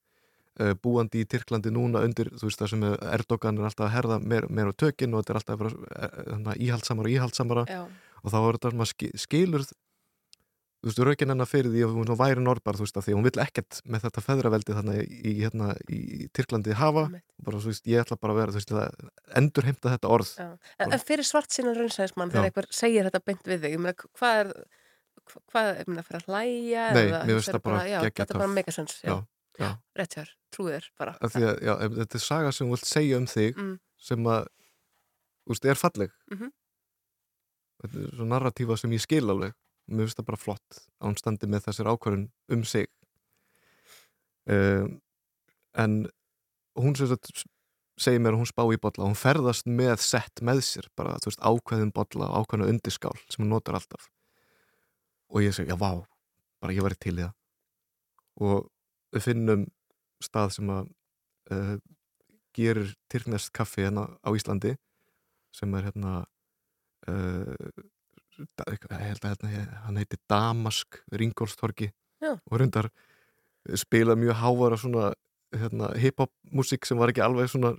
uh, búandi í Tyrklandi núna undir þú veist það sem er- Erdogan er alltaf að herða meir, meir á tökinn og þetta er alltaf að vera uh, íhaldsamara og íhaldsamara já, og þá er þetta sem að ski, skilur þú veist, raukin hennar fyrir því að hún væri norbar, þú veist, að því hún vill ekkert með þetta feðraveldi þannig í, hérna, í Tyrklandi hafa, einmitt. bara, þú veist, ég ætla bara að vera, þú veist, að endur heimta þetta orð. En, en fyrir svart sína raunsæðismann þegar einhver segir þetta beint við þig, ég meina, hvað er hvað, ég meina, fyrir að hlæja Nei, eða mér finnst það bara já, geggjað þetta er bara megasens, já, Já, já. rétt trúið þér bara því að, já, þetta er saga sem þú vilt segja um þig Mm. sem að, þú veist, er falleg Mhm. þetta er svo narratífa sem ég skil alveg mér finnst það bara flott að hún standi með þessir ákvörðun um sig um, en hún sem sagt segir mér að hún spá í bolla, hún ferðast með sett með sér, bara þú veist ákveðin bolla og ákveðinu undirskál sem hún notar alltaf og ég segi, já vá bara ég væri til í það og við finnum stað sem að uh, gerir tyrknest kaffi hérna á Íslandi sem er hérna uh, held að hérna, hann heitir Damask Ringólstorki Já. og reyndar spila mjög hávara svona hérna, hip-hop músík sem var ekki alveg svona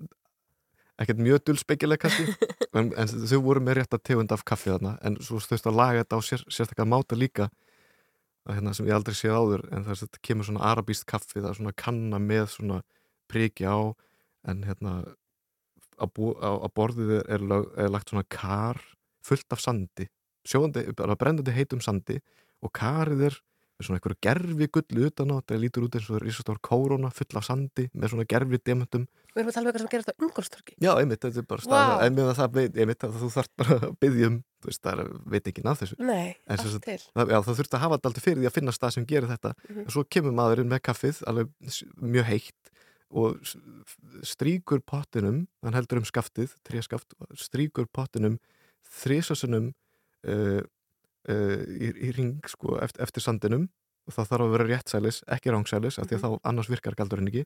ekkert mjög dulspekileg kannski en, en þau voru með rétt að tegund af kaffi þarna en svo þauðst að laga þetta á sér, sérstaklega máta líka að, hérna, sem ég aldrei séð áður en þess að þetta kemur svona arabíst kaffi það er svona kanna með svona priki á en hérna á, á, borðið er, er, lag, er lagt svona kar fullt af sandi sjóðandi, brendandi heitum sandi og karið er svona einhverju gerfi gullu utan á þetta lítur út eins og risastór kóróna full af sandi með svona gerfi dementum Við erum að tala um eitthvað sem gerir þetta umgólstorki Já, einmitt, þetta er bara stað Vá. en með það veit, einmitt, að þú þarf bara að byggja um þú veist, það er, veit ekki náð þessu. Nei, allt sagt- til. það, já, það þurfti að hafa þetta alltaf fyrir því að finna stað sem gerir þetta. Mhm. en svo kemur maðurinn með kaffið alveg mjög heitt og s- strýkur pottinum hann heldur um skaftið, uh, í, í ring sko, eftir, eftir sandinum. Og það þarf að vera réttsælis, ekki rángsælis af því að þá annars virkar galdurinn ekki.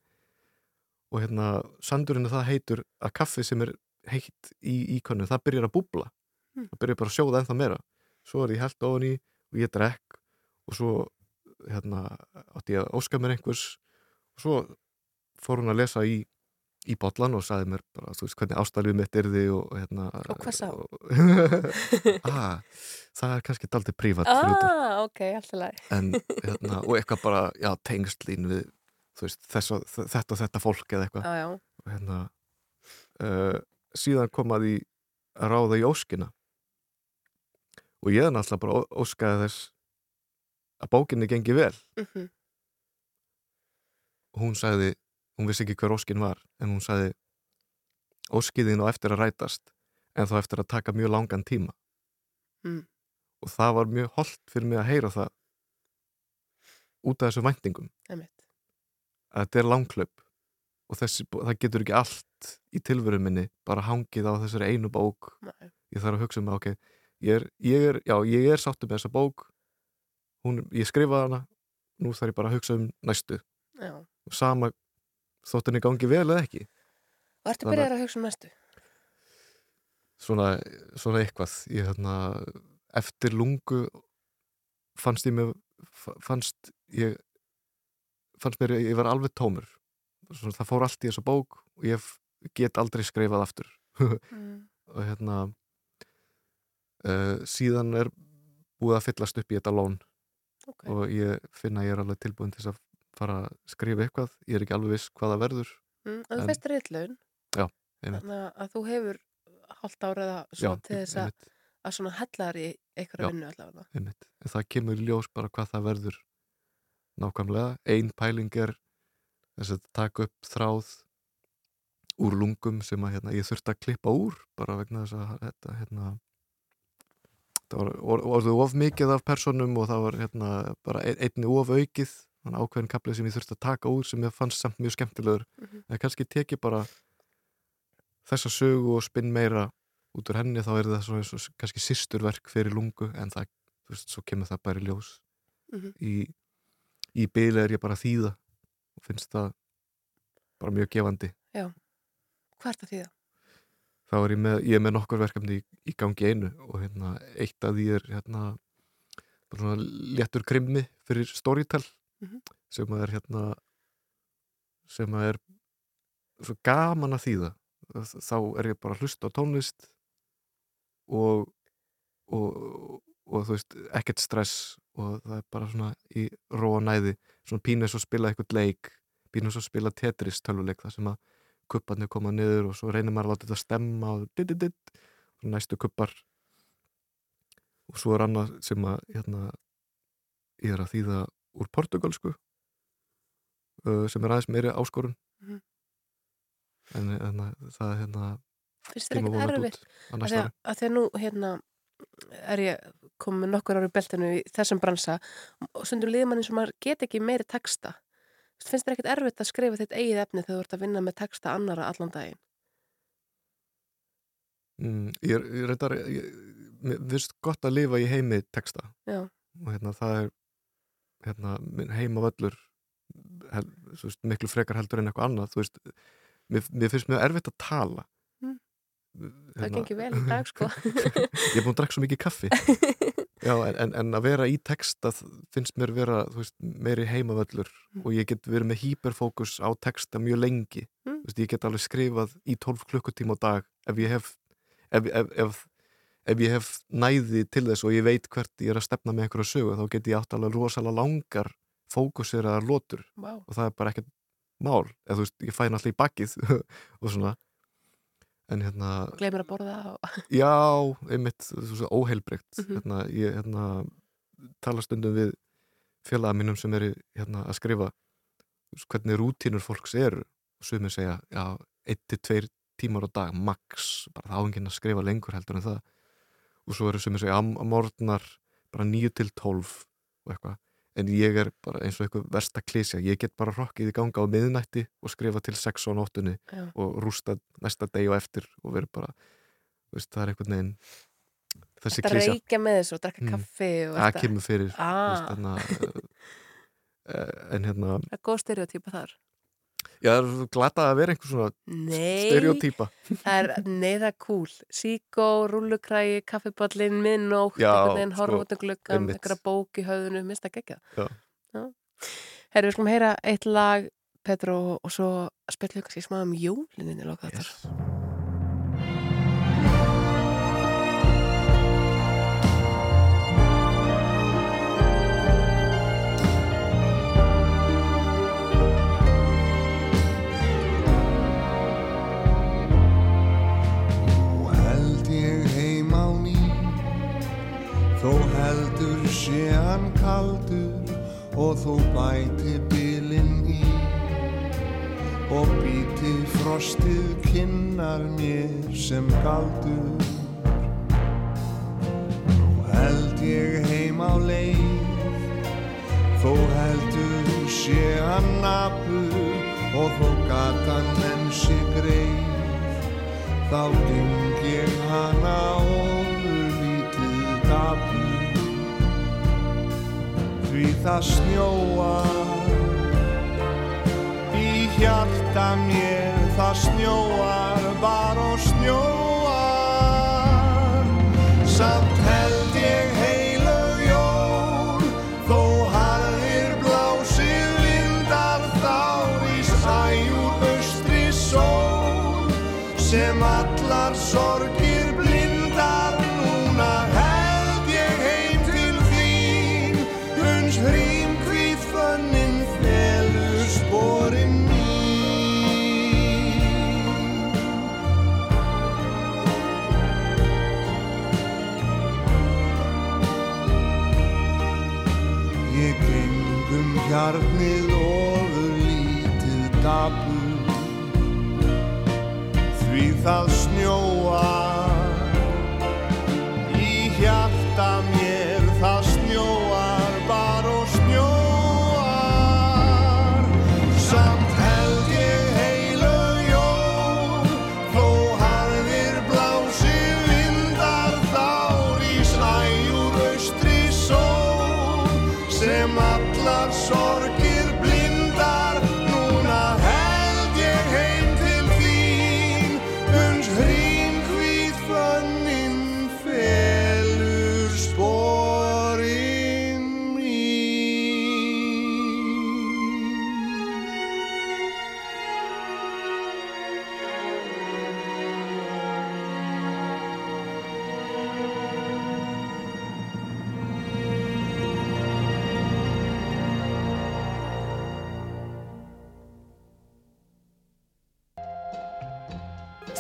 Og hérna sandurinn það heitur að kaffi sem er heitt í íkonu, það byrjar að búbla. Mm. það byrjar bara að sjóða ennþá meira. Svo er ég held ofan í og ég drekk. Og svo hérna átti ég að óska mér einhvers. Og svo fór hún að lesa í í bollan og sagði mér bara, þú veist, hvernig ástælið mitt er þið og hérna Og hvað sá? ah, það er kannski daldið prívat Ah, ok, allt í lagi. En, hérna, og eitthvað bara, já, tengslín við, veist, þess og, þetta og þetta fólk eða eitthvað. Og hérna uh, síðan kom að ráða í óskina. Og ég er náttúrulega bara óskaði þess að bókinni gengi vel. Mhm, og hún sagði, hún vissi ekki hver óskin var en hún sagði óskiðin og eftir að rætast en þá eftir að taka mjög langan tíma Mm. og það var mjög holdt fyrir mig að heyra það út af þessu væntingum að þetta er langklöp og þessi, það getur ekki allt í tilveru minni bara hangið á þessari einu bók Nei. ég þarf að hugsa um að ok ég er, ég er, já, ég er sáttu með þessa bók hún, ég skrifaði hana nú þarf ég bara að hugsa um næstu Já. sama þótt henni gangi vel eða ekki Og ertu byrjar að hugsa um næstu? svona, svona eitthvað ég, hérna, eftir lungu fannst ég með fannst ég fannst mér, ég var alveg tómur svona, það fór allt í þessa bók og ég get aldrei skrifað aftur Mm. og hérna uh, síðan er búið að fyllast upp í þetta lón Ok. og ég finna að ég er alveg tilbúin til þess að fara að skrifa eitthvað ég er ekki alveg viss hvað það verður Mm. En þú fyrst reyðlaun. Já. Þannig að þú hefur hálft árið að, svo til þess að, að svona hellar í einhverja Já. vinnu allavega. einmitt. en það kemur ljós bara hvað það verður nákvæmlega ein pæling er þess að taka upp þráð úr lungum sem að hérna, ég þurfti að klippa úr bara vegna þess að þetta hérna það var or- orðið of mikið af personum og það var hérna bara ein- einni of aukið þannig ákveðin kaplið sem ég þurfti að taka úr sem ég fannst samt mjög skemmtilegur Mhm. en kannski teki bara þessa sögu og spinn meira út úr henni þá er það svona eins og kannski sýsturverk fyrir lungu en það, þú veist, svo kemur það bara í ljós Mhm. í, í byli er ég bara þýða og finnst það bara mjög gefandi Hvað ert að þýða? þá er ég með, ég er með nokkur verkefni í, í gangi einu og hérna, eitt af því er hérna, bara svona léttur krimmi fyrir Storytel Mhm. sem að er hérna sem að er svo gaman að þýða. Þá er ég bara að hlusta á tónlist og og, og þú veist, ekkert stress og það er bara svona í róa næði. Svona pínu eins og spila eitthvað leik pínu eins og spila Tetris tölvuleik það sem að kupparnir koma niður og svo reynir maður að láta þetta stemma og dit, dit, dit, næstu kuppar og svo er annað sem að hérna, ég er að þýða úr portugalsku uh, sem er aðeins meiri áskorun Mhm. en, en það hérna, Finnst kemur ekkert erfitt? Að því að, að nú hérna er ég komið nokkur ári í beltinu í þessum bransa og stundum liður mann eins og maður get ekki meiri texta. Finnst þér ekkert erfitt að skrifa þitt eigið efni þegar þú ert að vinna með texta annara allan daginn? mm, ég, ég reyndar ég, mér finnst gott að lifa í heimi texta Já. og hérna það er hérna, heimavöllur hel, veist, miklu frekar heldur en eitthvað annað veist, mér, mér finnst mjög erfitt að tala Mm. Hérna, Það gengir vel í dag sko. ég er búin að drakka svo mikið kaffi Já, en, en, en að vera í texta finnst mér vera veist, meiri heimavöllur Mm. og ég get verið með hyperfókus á texta mjög lengi Mm. Veist, ég get alveg skrifað í 12 klukkutíma á dag ef ég hef ef, ef, ef, ef ég hef næði til þess og ég veit hvert ég er að stefna með einhverju sögu þá get ég átt alveg rosalega langar fókuseraðar lotur Vá. og það er bara ekkert mál eða þú veist, ég fæn alltaf í bakkið og svona. En hérna, Gleimir að borða og... já, einmitt svo óheilbreykt Mhm. hérna, ég hérna, tala stundum við félaga mínum sem eru hérna, að skrifa þú veist, hvernig rútínur fólks eru. Og sumir segja, já, 1-2 tímar á dag, max, bara það áhengin að skrifa lengur heldur en það og svo eru sumir segja, að morgnar bara 9-12 og eitthvað en ég er bara eins og eitthvað versta klísja ég get bara rokkið í ganga á miðnætti og skrifa til 6 á nóttunni Já. og rústa næsta deg og eftir og verið bara, veist, það er einhvern veginn þessi Þetta klísja reykja með þessu og drekka Mm. kaffi og það þetta. kemur fyrir Ah, veist, þarna, uh, en hérna það er góð stereotýpa þar. Já, það er glata að vera einhver svona stereotýpa það er, nei, það er cool. Síkó, rúllukrægi, kaffiballin, minnótt, einhvern veginn, sko, út um einhverja bók í höfðinu, minnst að gegja. Já. Herru, við skulum heyra eitt lag, Petru, og svo spilum við kannski smá um jólinni loka þetta. yes. Sé hann kaldur Og þó bæti bilinn í. Og býti frostið kinnar mér sem galdur. Nú held ég heim á leið. Þó heldur sé hann nafur og þó gatan enn sé greið. Þá ding ég hana ofur því það snjóar í hjarta mér það snjóar bara og snjóar hjarnið ofur lítið dapur Því það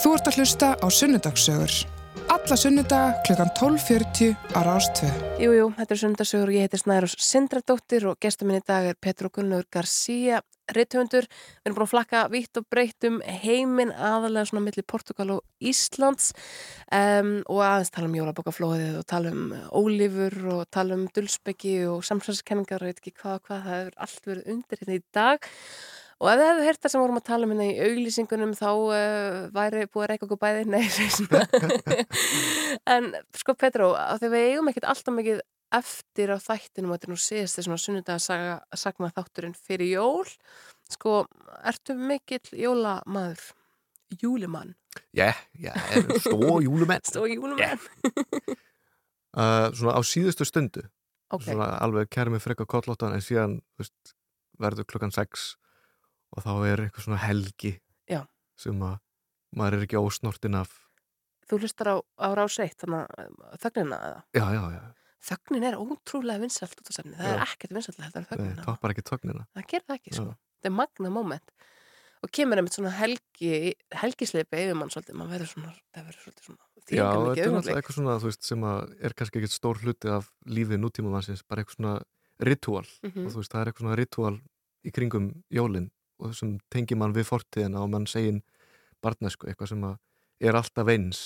Þú ert að hlusta á Sunnudagssögur. Alla sunnudaga klukkan 12.40 á Rástvö. Jú, jú, þetta er sundarsögur og ég heiti Snærós Sindradóttir og gestur minn í dag er Petru Gunnlaugur García, rithöfundur. Við erum búin að flakka vitt og breytt um heiminn aðalega svona milli Portugal og Íslands um, og aðeins tala um jólabokaflóðið og tala um ólífur og tala um dulsbyggi og samsvæðskenningar og ekki hvað hvað, það hefur allt verið undir hérna í dag. Og ef þið hefðu heyrt það sem vorum að tala um hérna í auglýsingunum þá uh, væri búið að reyka okkur bæði, svona. en sko Petró, því við eigum ekkert alltaf mikið eftir á þættinum og þetta er nú síðast þessum að sunnudaga sagna þátturinn fyrir jól. Sko, ertu mikill jólamaður? Júlimann? Já, já, stó júlumenn Stó júlimann? uh, Svona á síðustu stundu Ok, Svona alveg kæri mig frekka kollóttan en síðan veist, verður klukkan 6 og þá er eitthvað svona helgi Já. sem að maður er ekki ósnortin af þú hlustar á, á rás eitt, þannig að þögnina eða? Já, já, já, Þögnin er ótrúlega vinsalt út af sefni. Það er Já. ekkert vinsalt heldur en Nei, þögnina. toppar ekki tögnina Það gerir það ekki, sko. Þetta er magna moment. Og kemur einmitt svona helgi, helgisleipi yfir mann svolítið, mann verður svona, það verður svolítið svona Já, þetta er augnablik. eitthvað svona, þú veist, sem að er kannski ekkert stór hluti af lífið nútíma mannsins, bara eitthvað svona ritual Mhm. og þú veist, það er eitthvað svona ritual í kringum jólin og sem tengir mann við fortíðina og mann segin barnesku, eitthvað sem er alltaf eins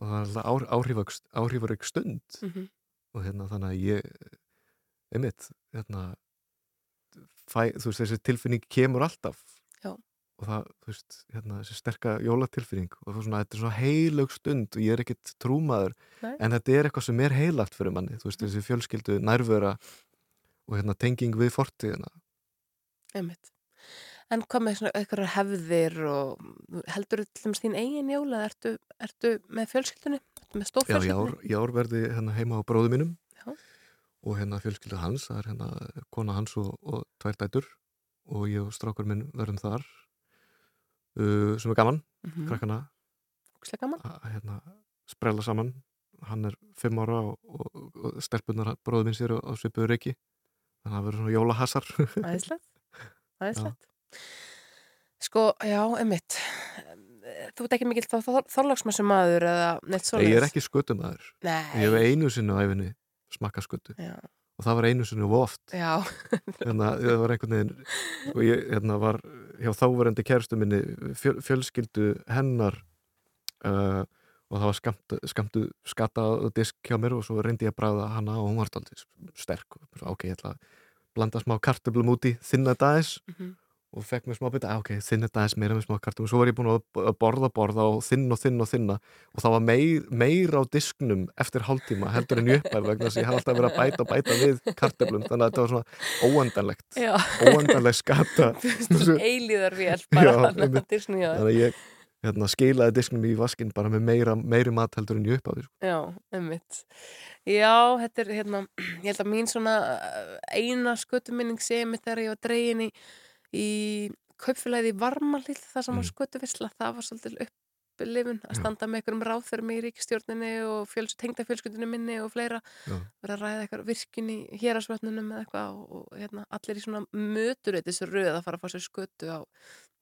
og það er alltaf áhrifag, áhrifarík stund Mhm. og hérna þannig að ég einmitt, hérna fæ, þú veist, þessi tilfinning kemur alltaf Já. og það, þú veist, hérna, þessi sterka jólatilfinning og það er svona, þetta er svona heilög stund og ég er ekkit trúmaður Nei. en þetta er eitthvað sem er heilagt fyrir manni þú veist, þessi fjölskyldu nærvöra og hérna tenging við fortíðina Einmitt. En hvað með eitthvað hefðir og heldur þú til þín eigin jól eða ertu, ertu með fjölskyldunni? Ertu með Já, í stórfjölskyldunni? ár, í ár verði hérna heima á bróðu mínum Já. og hérna fjölskyldu hans, það er hérna kona hans og, og tvær dætur og ég og strákur minn verðum þar uh, sem er gaman, Mm krakkana Ókslega gaman. að hérna, sprella saman hann er fimm ára og, og, og stelpunar bróðu minn sér á, á svipuðu reiki þannig að það verður svona jólahassar Æðislegt. Æðislegt. Sko, já, einmitt. Þú ert ekki mikill þá þorlagsmessu maður eða neitt ég svoleiðis? er ekki skötumæður Nei. ég hef einu sinni á æfinni smakka skötu Já. og það var einu sinni of oft Já, hérna, það var einhvern veginn og ég hérna, var hjá þáverandi kærustu minni fjöl, fjölskyldu hennar uh, og það var skamtu, skamtu skata og disk hjá mér og svo reyndi ég að bræða hana og hún var alltaf sterk ok, ég ætla að blanda smá kartöblum út í þinna dagis Mhm. Og fekk mér smá bita, ok, þinna dagis meira með smá kartöblum, svo var ég búin að að borða borða og þinn og þinn og þinna og það var meir, meira á disknum eftir hálftíma heldur en ég uppæð vegna þess að ég hafði alltaf verið að bæta og bæta við kartöblum þannig að þetta var svona óendanlegt já óendanleg skata Eilíðar vél Já, bara einmitt. Disney já. þannig að ég hérna, skilaði disknum í vaskinn bara með meira, meiri mat heldur en ég uppáði sko. Já, einmitt. Já, þetta er hérna, ég held að mín svona uh, eina skötuminning mitt þegar ég var dregin í, kaupfélagið í Varmalill, það sem var Mm. skötuvisla, það var svolítið upplifun að Já. standa með einhverjum ráþurum í ríkistjórninni og fjöls, tengda fjölskyldinu minni og fleira, Já. vera að ræða eitthvað virkin í hérasvötnunum eða eitthvað og, og hérna, allir í svona möturreitis röð að fara að fá sér skötu á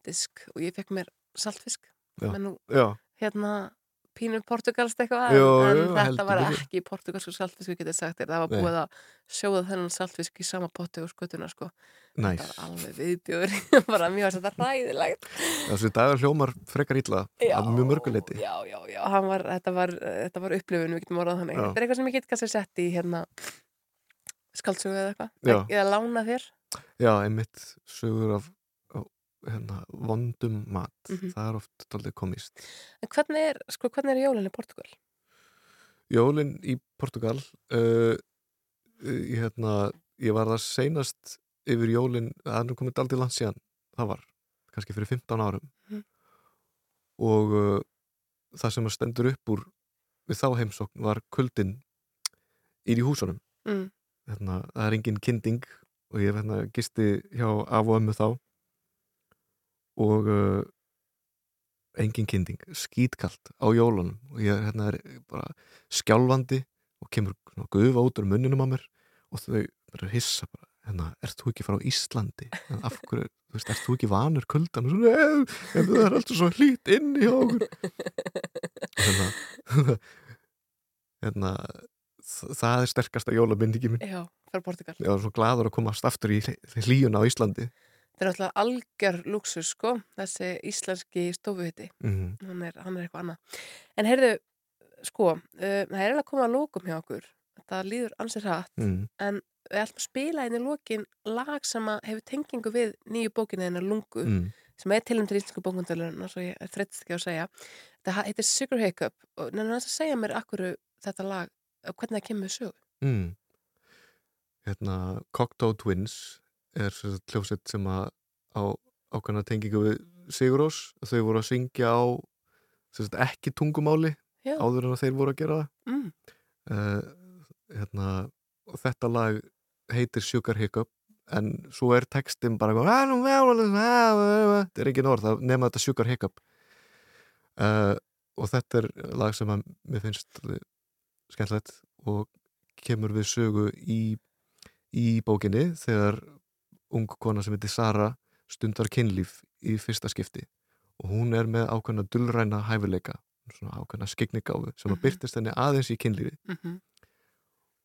disk og ég fekk mér saltfisk, Já. menn nú já, hérna pínu portugalst eitthvað Jú, en jú, þetta var ekki portugalsku saltfisku getið sagt þér, það var Nei. búið að sjóða þennan saltfisk í sama potti og skutuna sko, næs það var alveg viðbjóður. Bara mjög að þetta ræðilegt þessi dagar hljómar frekar illa að mjög mörguleiti já, já, já, var, þetta var þetta var upplifun, við getum orðað þannig. Þetta er eitthvað sem ég get kannski sett í hérna skaldsögu eða eitthvað. Eða lána þér. Já, einmitt. Sögur af hérna, vondum mat Mhm. það er oft daldið komist en hvernig er, sko, hvernig er jólinn í Portugal? Jólin í Portugal uh, ég, hérna, ég var það seinast yfir jólin, það er nú komið daldið langt síðan það var, kannski fyrir 15 árum Mhm. og uh, það sem að stendur upp úr við þá heimsókn var kuldin í húsunum Mm. hérna, það er engin kynding og ég hérna, gisti hjá af og ömmu þá og uh, engin kynding, skítkalt á jólunum. Og ég hérna, er bara skjálfandi og kemur gufa út úr munninum á mér og þau bara hissa bara, hérna, ert þú ekki frá Íslandi? En af hverju, þú veist, ert þú ekki vanur kuldan? Og "Nei, en það er alltaf svo hlýtt inni hjá okkur. Og hérna hérna það er sterkasta jólamyndingi minn já, frá Portugal ég var svo gladur að komast aftur í hlýjuna á Íslandi þetta er alltaf algjör luxus sko, þessi íslenski stofuhiti mm hann er, hann er eitthvað annað en heyrðu, sko uh, það er alveg að koma að lókum hjá okkur það líður ansið hratt mm. en við ætlum að spila inn í lókin lag sem að hefur tengingu við nýju bókinu hennar Lungu Mm. sem er tilum til íslensku bókundalurinn svo ég þreytist ekki á að segja þetta heitir Sugar Hiccup og nefnir að segja mér akkur þetta lag hvernig það kemur sögu Mm. hérna Cocteau Twins er hljómsveit sem að á ákveðna tengingu við Sigurós þau voru að syngja á sagt, ekki tungumáli Já. áður en að þeir voru að gera það mm. uh, hérna, og þetta lag heitir Sugar Hiccup en svo er textin bara eitthvað, þetta er ekki orð það nema þetta Sugar Hiccup uh, og þetta er lag sem að mér finnst skemmtilegt og kemur við sögu í, í bókinni þegar ung kona sem heitir Sara stundar kynlíf í fyrsta skipti og hún er með ákveðna dullræna hæfileika svona ákveðna skegnigáfu sem að Mhm. byrtist henni aðeins í kynlífi Mm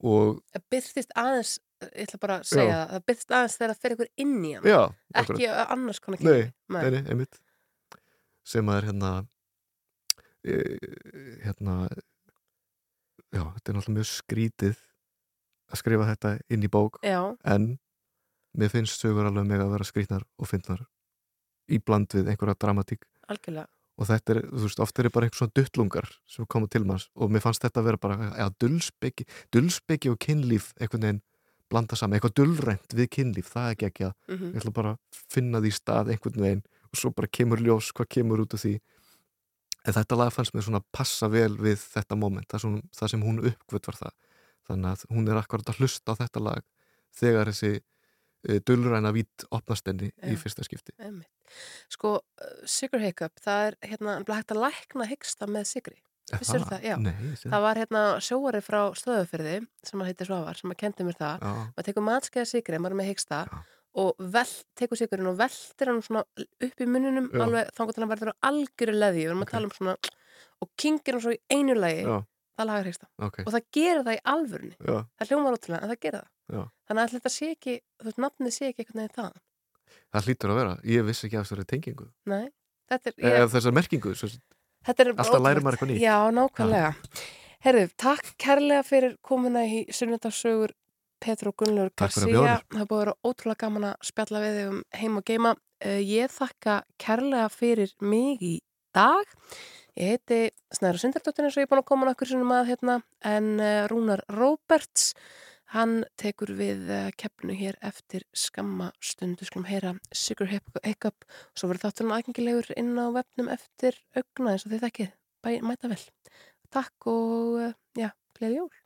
og það byrðist aðeins ég ætla bara að segja Já. það, það byrðist aðeins þegar það fer ykkur inn í hann já, ekki annars konar kynlífi. nei, nei, einmitt sem að er hérna e, hérna já, þetta er náttúrulega mjög skrítið að skrifa þetta inn í bók já, en mér finnst sögur alveg mega að vera skrítnar og fyndnar í bland við einhverja dramatík. Algjörlega. Og þetta er, þú veist, oft er bara einhver svona duttlungar sem koma til manns og mér fannst þetta að vera bara, já, dullspeki dullspeki og kynlíf einhvern veginn blanda saman, eitthvað dullrænt við kynlíf það er ekki ekki að, mm ég ætla bara að finna því stað einhvern veginn og svo bara kemur ljós hvað kemur út af því. En þetta lag fannst mér svona passa vel við þetta moment, það sem, það sem hún uppgöt var það, þannig að hún er akkurat að hlusta á þetta lag þegar þessi uh, dullræna vít opnast henni í fyrsta skipti Einmitt. Sko, uh, Sugar Hiccup, það er hérna hægt að lækna hyggsta með sigri. Það? Já. Nei, Það var hérna sjóari frá stöðufyrði sem að heitir Svavar, sem að kendi mér það. Já, Maður tekur matskeiða sigri, maður er með hyggsta Já. og vel, tekur sigurinn og veltir hann svona upp í muninum Já. alveg að hann verður algjöru leði við erum Ok. að tala um svona og kingir hann svo í einu lagi já, það lagar hyggsta ok og það gerir það í alvörunni já, það hljómar ótrúlega en það gerir það Já. þannig að þetta sé ekki, þú veist, nafnið sé ekki einhvern veginn það, Það hlýtur að vera, ég vissi ekki af þessari tengingu nei þetta er, eða þessari merkingu svo, þetta er alltaf lærir ótrúlegt. maður eitthvað nýtt. Já, nákvæmlega Herðu, takk kærlega fyrir komuna í sunnundarsögur Petru bjóða Garcia. Það búið að vera ótrúlega gaman að spjalla við þig um heim og geima. Uh, ég þakka kærlega fyrir mig í dag. Ég heiti Snæra Sindardóttir eins og ég er búin að koma að hérna en uh, Rúnar Róberts hann tekur við uh, keppnu hér eftir skamma stundu skulum heyra Sigur Hiccup og svo verður þátturinn aðgengilegur inn á vefnum eftir augna eins og þið þekkið. Mæta vel. Takk og uh, já, gleði jól.